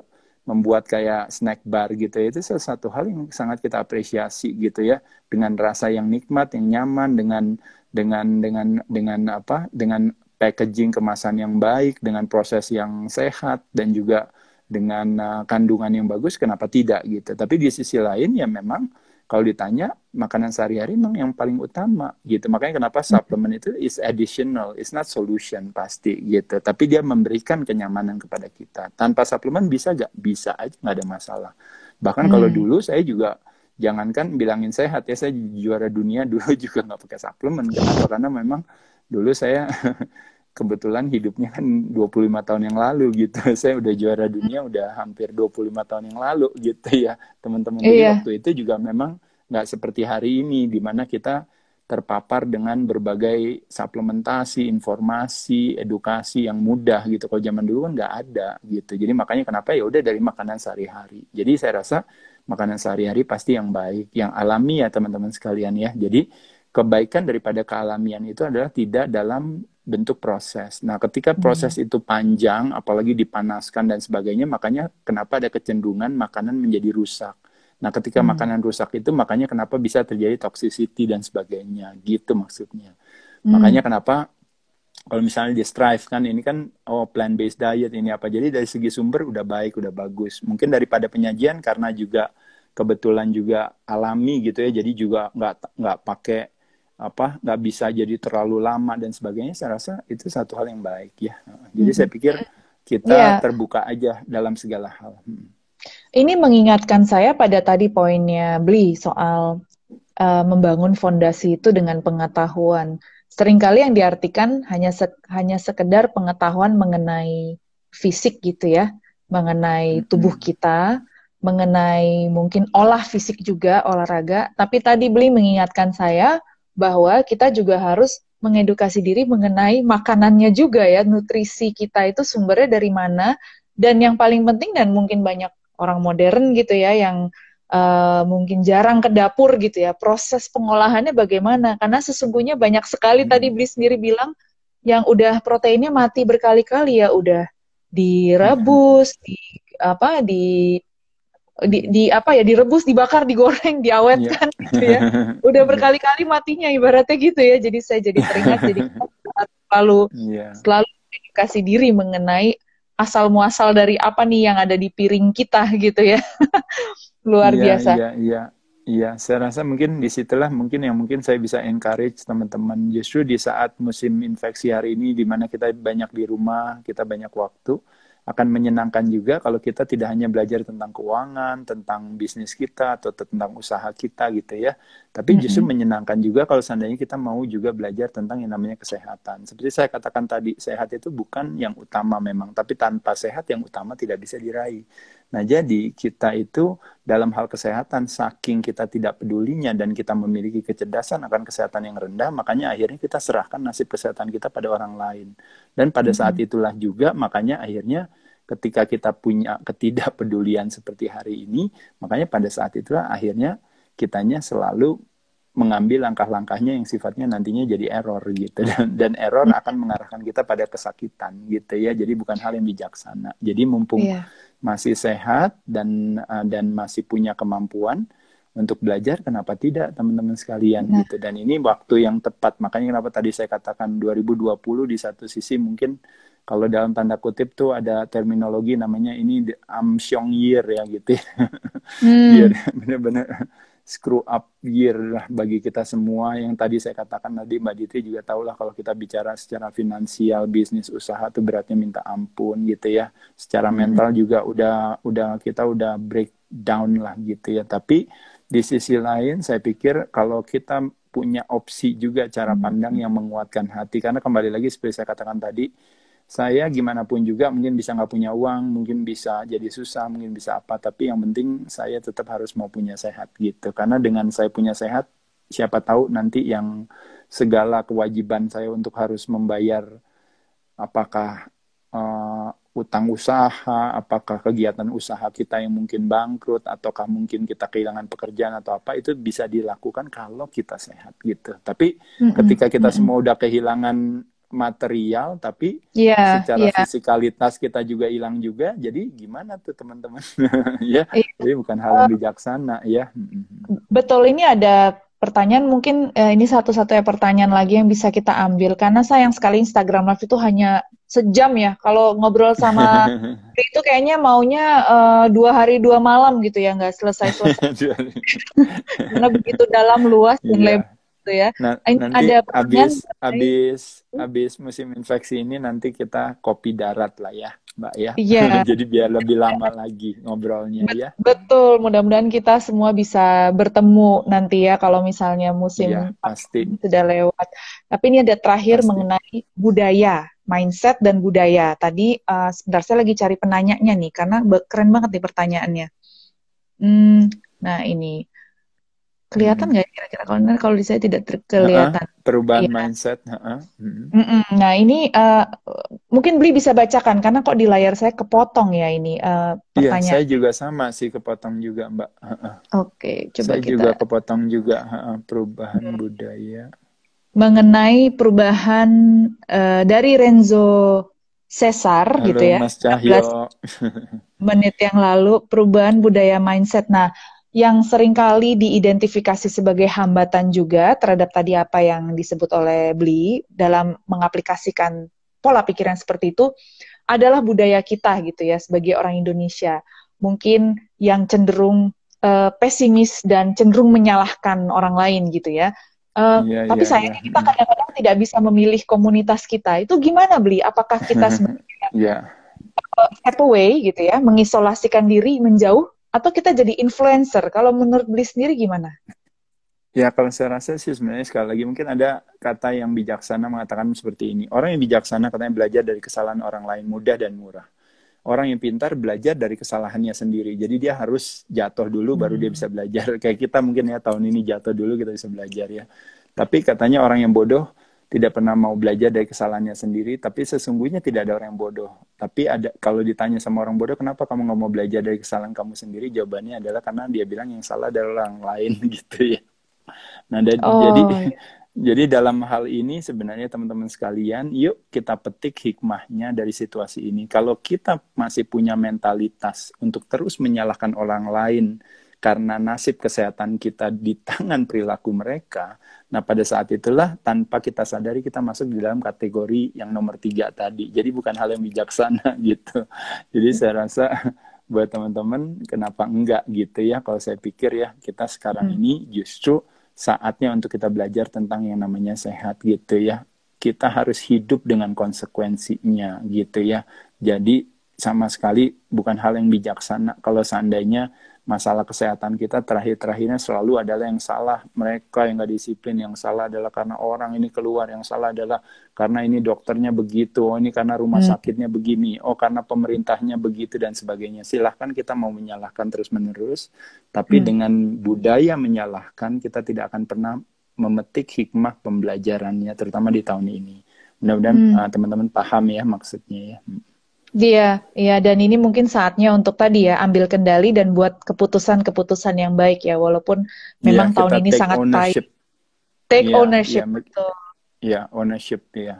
Speaker 2: membuat kayak snack bar gitu ya itu salah satu hal yang sangat kita apresiasi gitu ya. Dengan rasa yang nikmat yang nyaman dengan dengan dengan dengan apa? Dengan packaging kemasan yang baik dengan proses yang sehat dan juga dengan uh, kandungan yang bagus kenapa tidak gitu. Tapi di sisi lain ya memang kalau ditanya makanan sehari-hari memang yang paling utama gitu. Makanya kenapa hmm. suplemen itu is additional is not solution pasti gitu. Tapi dia memberikan kenyamanan kepada kita. Tanpa suplemen bisa gak bisa aja nggak ada masalah. Bahkan hmm. kalau dulu saya juga jangankan bilangin sehat ya saya juara dunia dulu juga nggak pakai suplemen kenapa? Karena memang dulu saya kebetulan hidupnya kan 25 tahun yang lalu gitu. Saya udah juara dunia udah hampir 25 tahun yang lalu gitu ya. Teman-teman iya. waktu itu juga memang nggak seperti hari ini di mana kita terpapar dengan berbagai suplementasi, informasi, edukasi yang mudah gitu. Kalau zaman dulu kan nggak ada gitu. Jadi makanya kenapa ya udah dari makanan sehari-hari. Jadi saya rasa makanan sehari-hari pasti yang baik, yang alami ya teman-teman sekalian ya. Jadi kebaikan daripada kealamian itu adalah tidak dalam bentuk proses. Nah, ketika hmm. proses hmm. itu panjang, apalagi dipanaskan dan sebagainya, makanya kenapa ada kecenderungan makanan menjadi rusak. Nah, ketika hmm. makanan rusak itu makanya kenapa bisa terjadi toxicity dan sebagainya, gitu maksudnya. Hmm. Makanya kenapa kalau misalnya di strive kan ini kan oh plant based diet ini apa jadi dari segi sumber udah baik udah bagus mungkin daripada penyajian karena juga kebetulan juga alami gitu ya jadi juga nggak nggak pakai apa nggak bisa jadi terlalu lama dan sebagainya saya rasa itu satu hal yang baik ya jadi hmm. saya pikir kita yeah. terbuka aja dalam segala hal hmm.
Speaker 1: ini mengingatkan saya pada tadi poinnya Bli soal uh, membangun fondasi itu dengan pengetahuan sering kali yang diartikan hanya se hanya sekedar pengetahuan mengenai fisik gitu ya, mengenai tubuh kita, mengenai mungkin olah fisik juga olahraga. Tapi tadi beli mengingatkan saya bahwa kita juga harus mengedukasi diri mengenai makanannya juga ya, nutrisi kita itu sumbernya dari mana. Dan yang paling penting dan mungkin banyak orang modern gitu ya yang uh, mungkin jarang ke dapur gitu ya proses pengolahannya bagaimana karena sesungguhnya banyak sekali hmm. tadi beli sendiri bilang yang udah proteinnya mati berkali-kali ya udah direbus hmm. di apa di di, di apa ya direbus dibakar digoreng diawetkan yeah. gitu ya udah berkali-kali matinya ibaratnya gitu ya jadi saya jadi teringat jadi selalu yeah. selalu edukasi diri mengenai asal muasal dari apa nih yang ada di piring kita gitu ya luar
Speaker 2: iya,
Speaker 1: biasa.
Speaker 2: Iya, iya, iya. Saya rasa mungkin di situlah mungkin yang mungkin saya bisa encourage teman-teman justru di saat musim infeksi hari ini, di mana kita banyak di rumah, kita banyak waktu, akan menyenangkan juga kalau kita tidak hanya belajar tentang keuangan, tentang bisnis kita atau tentang usaha kita gitu ya. Tapi justru mm-hmm. menyenangkan juga kalau seandainya kita mau juga belajar tentang yang namanya kesehatan. Seperti saya katakan tadi, sehat itu bukan yang utama memang, tapi tanpa sehat yang utama tidak bisa diraih. Nah, jadi kita itu dalam hal kesehatan saking kita tidak pedulinya dan kita memiliki kecerdasan akan kesehatan yang rendah, makanya akhirnya kita serahkan nasib kesehatan kita pada orang lain. Dan pada saat mm-hmm. itulah juga makanya akhirnya ketika kita punya ketidakpedulian seperti hari ini, makanya pada saat itulah akhirnya kitanya selalu mengambil langkah-langkahnya yang sifatnya nantinya jadi error gitu. Dan, dan error akan mengarahkan kita pada kesakitan gitu ya. Jadi bukan hal yang bijaksana. Jadi mumpung yeah. masih sehat dan uh, dan masih punya kemampuan untuk belajar kenapa tidak teman-teman sekalian nah. gitu. Dan ini waktu yang tepat. Makanya kenapa tadi saya katakan 2020 di satu sisi mungkin kalau dalam tanda kutip tuh ada terminologi namanya ini Amsyong year ya gitu ya. Hmm. year benar-benar screw up year lah bagi kita semua yang tadi saya katakan tadi Mbak Ditri juga tahu lah kalau kita bicara secara finansial bisnis usaha tuh beratnya minta ampun gitu ya secara hmm. mental juga udah udah kita udah breakdown lah gitu ya tapi di sisi lain saya pikir kalau kita punya opsi juga cara hmm. pandang yang menguatkan hati karena kembali lagi seperti saya katakan tadi saya gimana pun juga mungkin bisa nggak punya uang, mungkin bisa jadi susah, mungkin bisa apa, tapi yang penting saya tetap harus mau punya sehat gitu. Karena dengan saya punya sehat, siapa tahu nanti yang segala kewajiban saya untuk harus membayar apakah uh, utang usaha, apakah kegiatan usaha kita yang mungkin bangkrut, ataukah mungkin kita kehilangan pekerjaan atau apa, itu bisa dilakukan kalau kita sehat gitu. Tapi mm -hmm. ketika kita mm -hmm. semua udah kehilangan material tapi yeah, secara yeah. fisikalitas kita juga hilang juga. Jadi gimana tuh teman-teman? Ya yeah. jadi bukan hal yang bijaksana ya
Speaker 1: betul ini ada pertanyaan mungkin eh, ini satu-satunya pertanyaan lagi yang bisa kita ambil. Karena sayang sekali Instagram Live itu hanya sejam ya. Kalau ngobrol sama itu kayaknya maunya uh, dua hari dua malam gitu ya nggak selesai selesai karena begitu dalam luas dan yeah. lebar gitu ya.
Speaker 2: Nah, nanti ada abis abis abis musim infeksi ini nanti kita kopi darat lah ya, Mbak ya.
Speaker 1: Iya.
Speaker 2: Jadi biar lebih lama lagi ngobrolnya
Speaker 1: Bet
Speaker 2: ya.
Speaker 1: Betul, mudah-mudahan kita semua bisa bertemu nanti ya kalau misalnya musim
Speaker 2: ya, pasti.
Speaker 1: sudah lewat. Tapi ini ada terakhir pasti. mengenai budaya mindset dan budaya. Tadi uh, sebentar saya lagi cari penanyanya nih karena keren banget nih pertanyaannya. Hmm, nah ini kelihatan hmm. nggak hmm. kira-kira kalau kalau di saya tidak terkelihatan uh
Speaker 2: -uh, perubahan ya. mindset uh -uh.
Speaker 1: Hmm. nah ini uh, mungkin beli bisa bacakan karena kok di layar saya kepotong ya ini uh,
Speaker 2: pertanyaan. Iya, saya juga sama sih kepotong juga mbak. Uh -uh.
Speaker 1: Oke, coba
Speaker 2: saya
Speaker 1: kita.
Speaker 2: juga kepotong juga uh -uh, perubahan hmm. budaya.
Speaker 1: Mengenai perubahan uh, dari Renzo Cesar Halo, gitu ya.
Speaker 2: Mas Cahyo.
Speaker 1: menit yang lalu perubahan budaya mindset. Nah yang sering kali diidentifikasi sebagai hambatan juga terhadap tadi apa yang disebut oleh Bli dalam mengaplikasikan pola pikiran seperti itu adalah budaya kita gitu ya sebagai orang Indonesia. Mungkin yang cenderung uh, pesimis dan cenderung menyalahkan orang lain gitu ya. Uh, yeah, tapi yeah, sayangnya yeah. kita kadang-kadang tidak bisa memilih komunitas kita. Itu gimana beli? Apakah kita sebenarnya yeah. step away gitu ya, mengisolasikan diri, menjauh atau kita jadi influencer? Kalau menurut beli sendiri gimana?
Speaker 2: Ya kalau saya rasa sih sebenarnya sekali lagi mungkin ada kata yang bijaksana mengatakan seperti ini. Orang yang bijaksana katanya belajar dari kesalahan orang lain mudah dan murah. Orang yang pintar belajar dari kesalahannya sendiri. Jadi dia harus jatuh dulu baru dia bisa belajar. Kayak kita mungkin ya tahun ini jatuh dulu kita bisa belajar ya. Tapi katanya orang yang bodoh tidak pernah mau belajar dari kesalahannya sendiri, tapi sesungguhnya tidak ada orang yang bodoh. Tapi ada kalau ditanya sama orang bodoh, kenapa kamu nggak mau belajar dari kesalahan kamu sendiri? Jawabannya adalah karena dia bilang yang salah adalah orang lain gitu ya. Nah, dan, oh. jadi iya. jadi dalam hal ini sebenarnya teman-teman sekalian, yuk kita petik hikmahnya dari situasi ini. Kalau kita masih punya mentalitas untuk terus menyalahkan orang lain karena nasib kesehatan kita di tangan perilaku mereka, Nah pada saat itulah tanpa kita sadari kita masuk di dalam kategori yang nomor tiga tadi. Jadi bukan hal yang bijaksana gitu. Jadi saya rasa buat teman-teman kenapa enggak gitu ya kalau saya pikir ya kita sekarang hmm. ini justru saatnya untuk kita belajar tentang yang namanya sehat gitu ya. Kita harus hidup dengan konsekuensinya gitu ya. Jadi sama sekali bukan hal yang bijaksana kalau seandainya masalah kesehatan kita terakhir-terakhirnya selalu adalah yang salah mereka yang nggak disiplin yang salah adalah karena orang ini keluar yang salah adalah karena ini dokternya begitu oh ini karena rumah hmm. sakitnya begini oh karena pemerintahnya begitu dan sebagainya silahkan kita mau menyalahkan terus menerus tapi hmm. dengan budaya menyalahkan kita tidak akan pernah memetik hikmah pembelajarannya terutama di tahun ini mudah-mudahan hmm. uh, teman-teman paham ya maksudnya ya hmm.
Speaker 1: Iya, iya dan ini mungkin saatnya untuk tadi ya ambil kendali dan buat keputusan-keputusan yang baik ya walaupun memang ya, tahun ini sangat ownership. baik. Take ya, ownership ya, betul.
Speaker 2: Ya, ownership ya.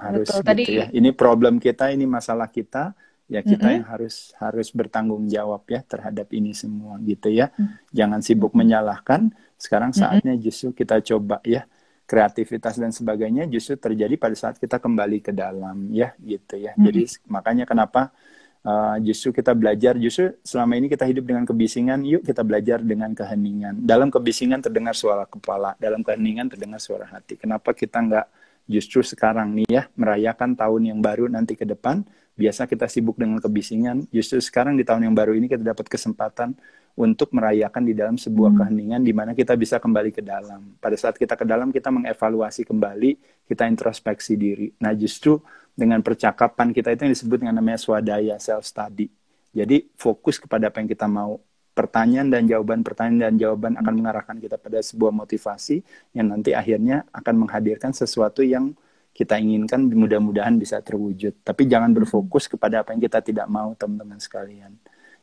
Speaker 2: Harus betul, gitu tadi, ya. Ini problem kita, ini masalah kita, ya kita mm -hmm. yang harus harus bertanggung jawab ya terhadap ini semua gitu ya. Mm -hmm. Jangan sibuk menyalahkan. Sekarang saatnya mm -hmm. justru kita coba ya kreativitas dan sebagainya justru terjadi pada saat kita kembali ke dalam ya gitu ya. Hmm. Jadi makanya kenapa uh, justru kita belajar justru selama ini kita hidup dengan kebisingan, yuk kita belajar dengan keheningan. Dalam kebisingan terdengar suara kepala, dalam keheningan terdengar suara hati. Kenapa kita nggak justru sekarang nih ya merayakan tahun yang baru nanti ke depan? Biasa kita sibuk dengan kebisingan, justru sekarang di tahun yang baru ini kita dapat kesempatan untuk merayakan di dalam sebuah hmm. keheningan di mana kita bisa kembali ke dalam. Pada saat kita ke dalam, kita mengevaluasi kembali, kita introspeksi diri. Nah, justru dengan percakapan kita itu yang disebut dengan namanya swadaya, self-study. Jadi, fokus kepada apa yang kita mau. Pertanyaan dan jawaban, pertanyaan dan jawaban akan mengarahkan kita pada sebuah motivasi yang nanti akhirnya akan menghadirkan sesuatu yang kita inginkan mudah-mudahan bisa terwujud. Tapi jangan berfokus kepada apa yang kita tidak mau, teman-teman sekalian.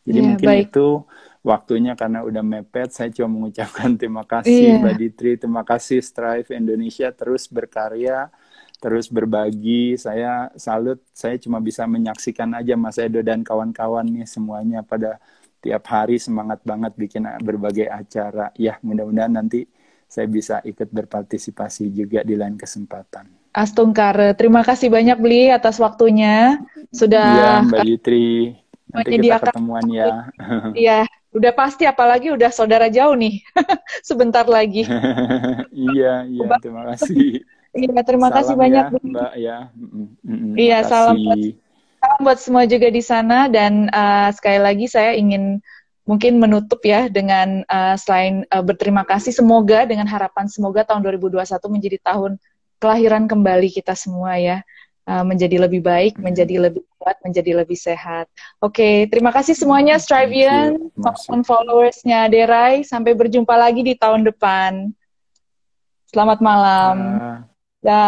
Speaker 2: Jadi yeah, mungkin baik. itu waktunya karena udah mepet. Saya cuma mengucapkan terima kasih yeah. Mbak Ditri, terima kasih Strive Indonesia terus berkarya, terus berbagi. Saya salut, saya cuma bisa menyaksikan aja Mas Edo dan kawan-kawan nih semuanya pada tiap hari semangat banget bikin berbagai acara. Ya, mudah-mudahan nanti saya bisa ikut berpartisipasi juga di lain kesempatan.
Speaker 1: Astungkar, terima kasih banyak Beli atas waktunya. Sudah
Speaker 2: ya, Mbak Ditri. Nanti kita ketemuan ya.
Speaker 1: Iya, Udah pasti apalagi udah saudara jauh nih. Sebentar lagi.
Speaker 2: iya, iya, terima kasih.
Speaker 1: Iya, terima salam kasih banyak,
Speaker 2: ya, Mbak ya.
Speaker 1: iya, salam buat, salam buat semua juga di sana dan uh, sekali lagi saya ingin mungkin menutup ya dengan uh, selain uh, berterima kasih semoga dengan harapan semoga tahun 2021 menjadi tahun kelahiran kembali kita semua ya. Uh, menjadi lebih baik, hmm. menjadi lebih kuat, menjadi lebih sehat. Oke, okay, terima kasih semuanya Strivian, maupun followersnya Derai. Sampai berjumpa lagi di tahun depan. Selamat malam. Uh.